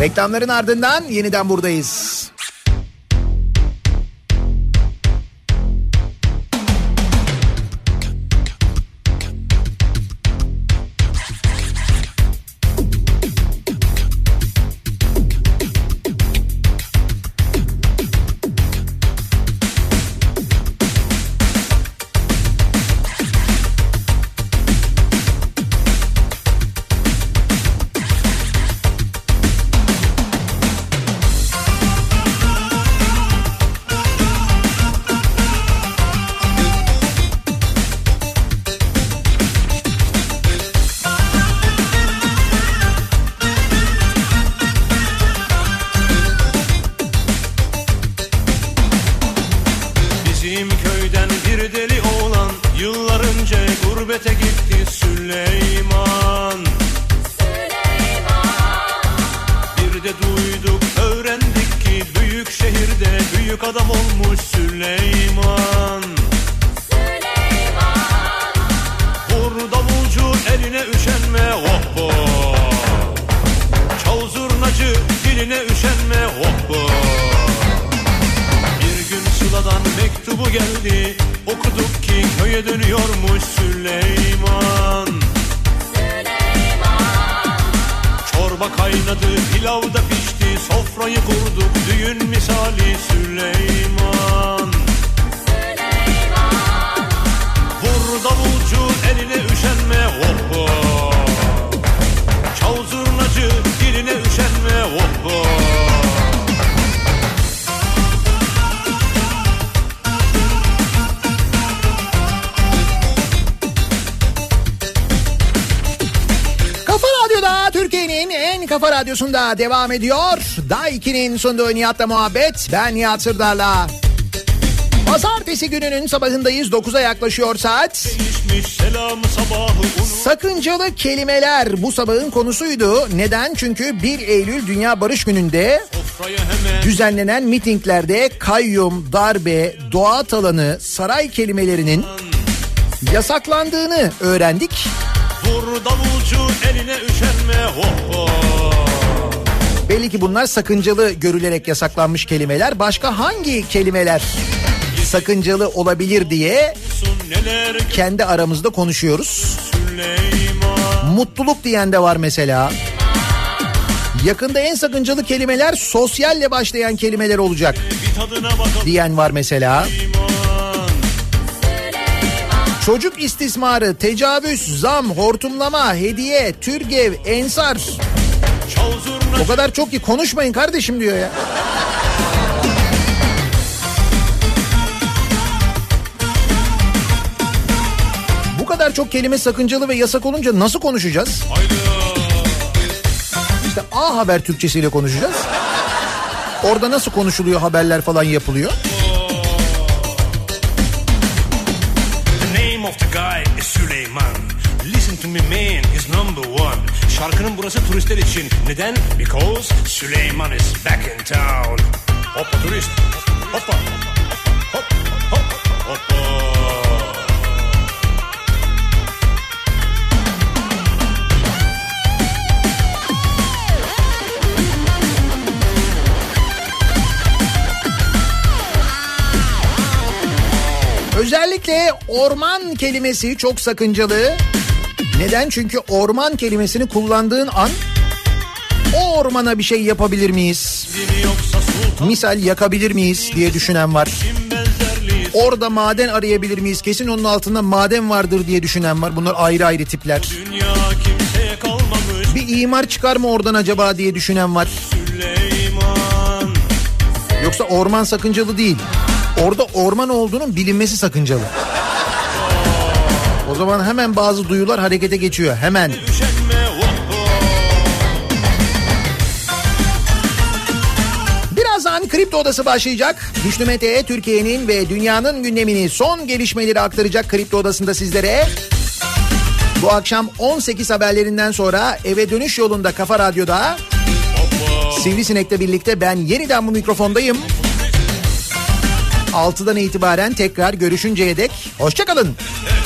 Reklamların ardından yeniden buradayız. Devam ediyor. Daiki'nin sunduğu Nihat'la muhabbet. Ben Nihat Sırdar'la. Pazartesi gününün sabahındayız. 9'a yaklaşıyor saat. Sakıncalı kelimeler bu sabahın konusuydu. Neden? Çünkü 1 Eylül Dünya Barış Günü'nde düzenlenen mitinglerde kayyum, darbe, doğa talanı, saray kelimelerinin yasaklandığını öğrendik. Vur davulcu eline üşenme oh oh Belli ki bunlar sakıncalı görülerek yasaklanmış kelimeler. Başka hangi kelimeler sakıncalı olabilir diye kendi aramızda konuşuyoruz. Mutluluk diyen de var mesela. Yakında en sakıncalı kelimeler sosyalle başlayan kelimeler olacak. Diyen var mesela. Çocuk istismarı, tecavüz, zam, hortumlama, hediye, türgev, ensar. O kadar çok ki konuşmayın kardeşim diyor ya. Bu kadar çok kelime sakıncalı ve yasak olunca nasıl konuşacağız? İşte A Haber Türkçesiyle konuşacağız. Orada nasıl konuşuluyor haberler falan yapılıyor. The name of the guy is Süleyman. Listen to me man, he's number one. Şarkının burası turistler için. Neden? Because Süleyman is back in town. Hoppa turist. Hoppa. Hop, hop, hoppa. Özellikle orman kelimesi çok sakıncalı. Neden? Çünkü orman kelimesini kullandığın an o ormana bir şey yapabilir miyiz? Misal yakabilir miyiz diye düşünen var. Orada maden arayabilir miyiz? Kesin onun altında maden vardır diye düşünen var. Bunlar ayrı ayrı tipler. Bir imar çıkar mı oradan acaba diye düşünen var. Yoksa orman sakıncalı değil. Orada orman olduğunun bilinmesi sakıncalı. O zaman hemen bazı duyular harekete geçiyor. Hemen. Birazdan Kripto Odası başlayacak. Güçlü Mete Türkiye'nin ve dünyanın gündemini son gelişmeleri aktaracak Kripto Odası'nda sizlere. Bu akşam 18 haberlerinden sonra eve dönüş yolunda Kafa Radyo'da Sivrisinek'le birlikte ben yeniden bu mikrofondayım. 6'dan itibaren tekrar görüşünceye dek hoşçakalın. Hey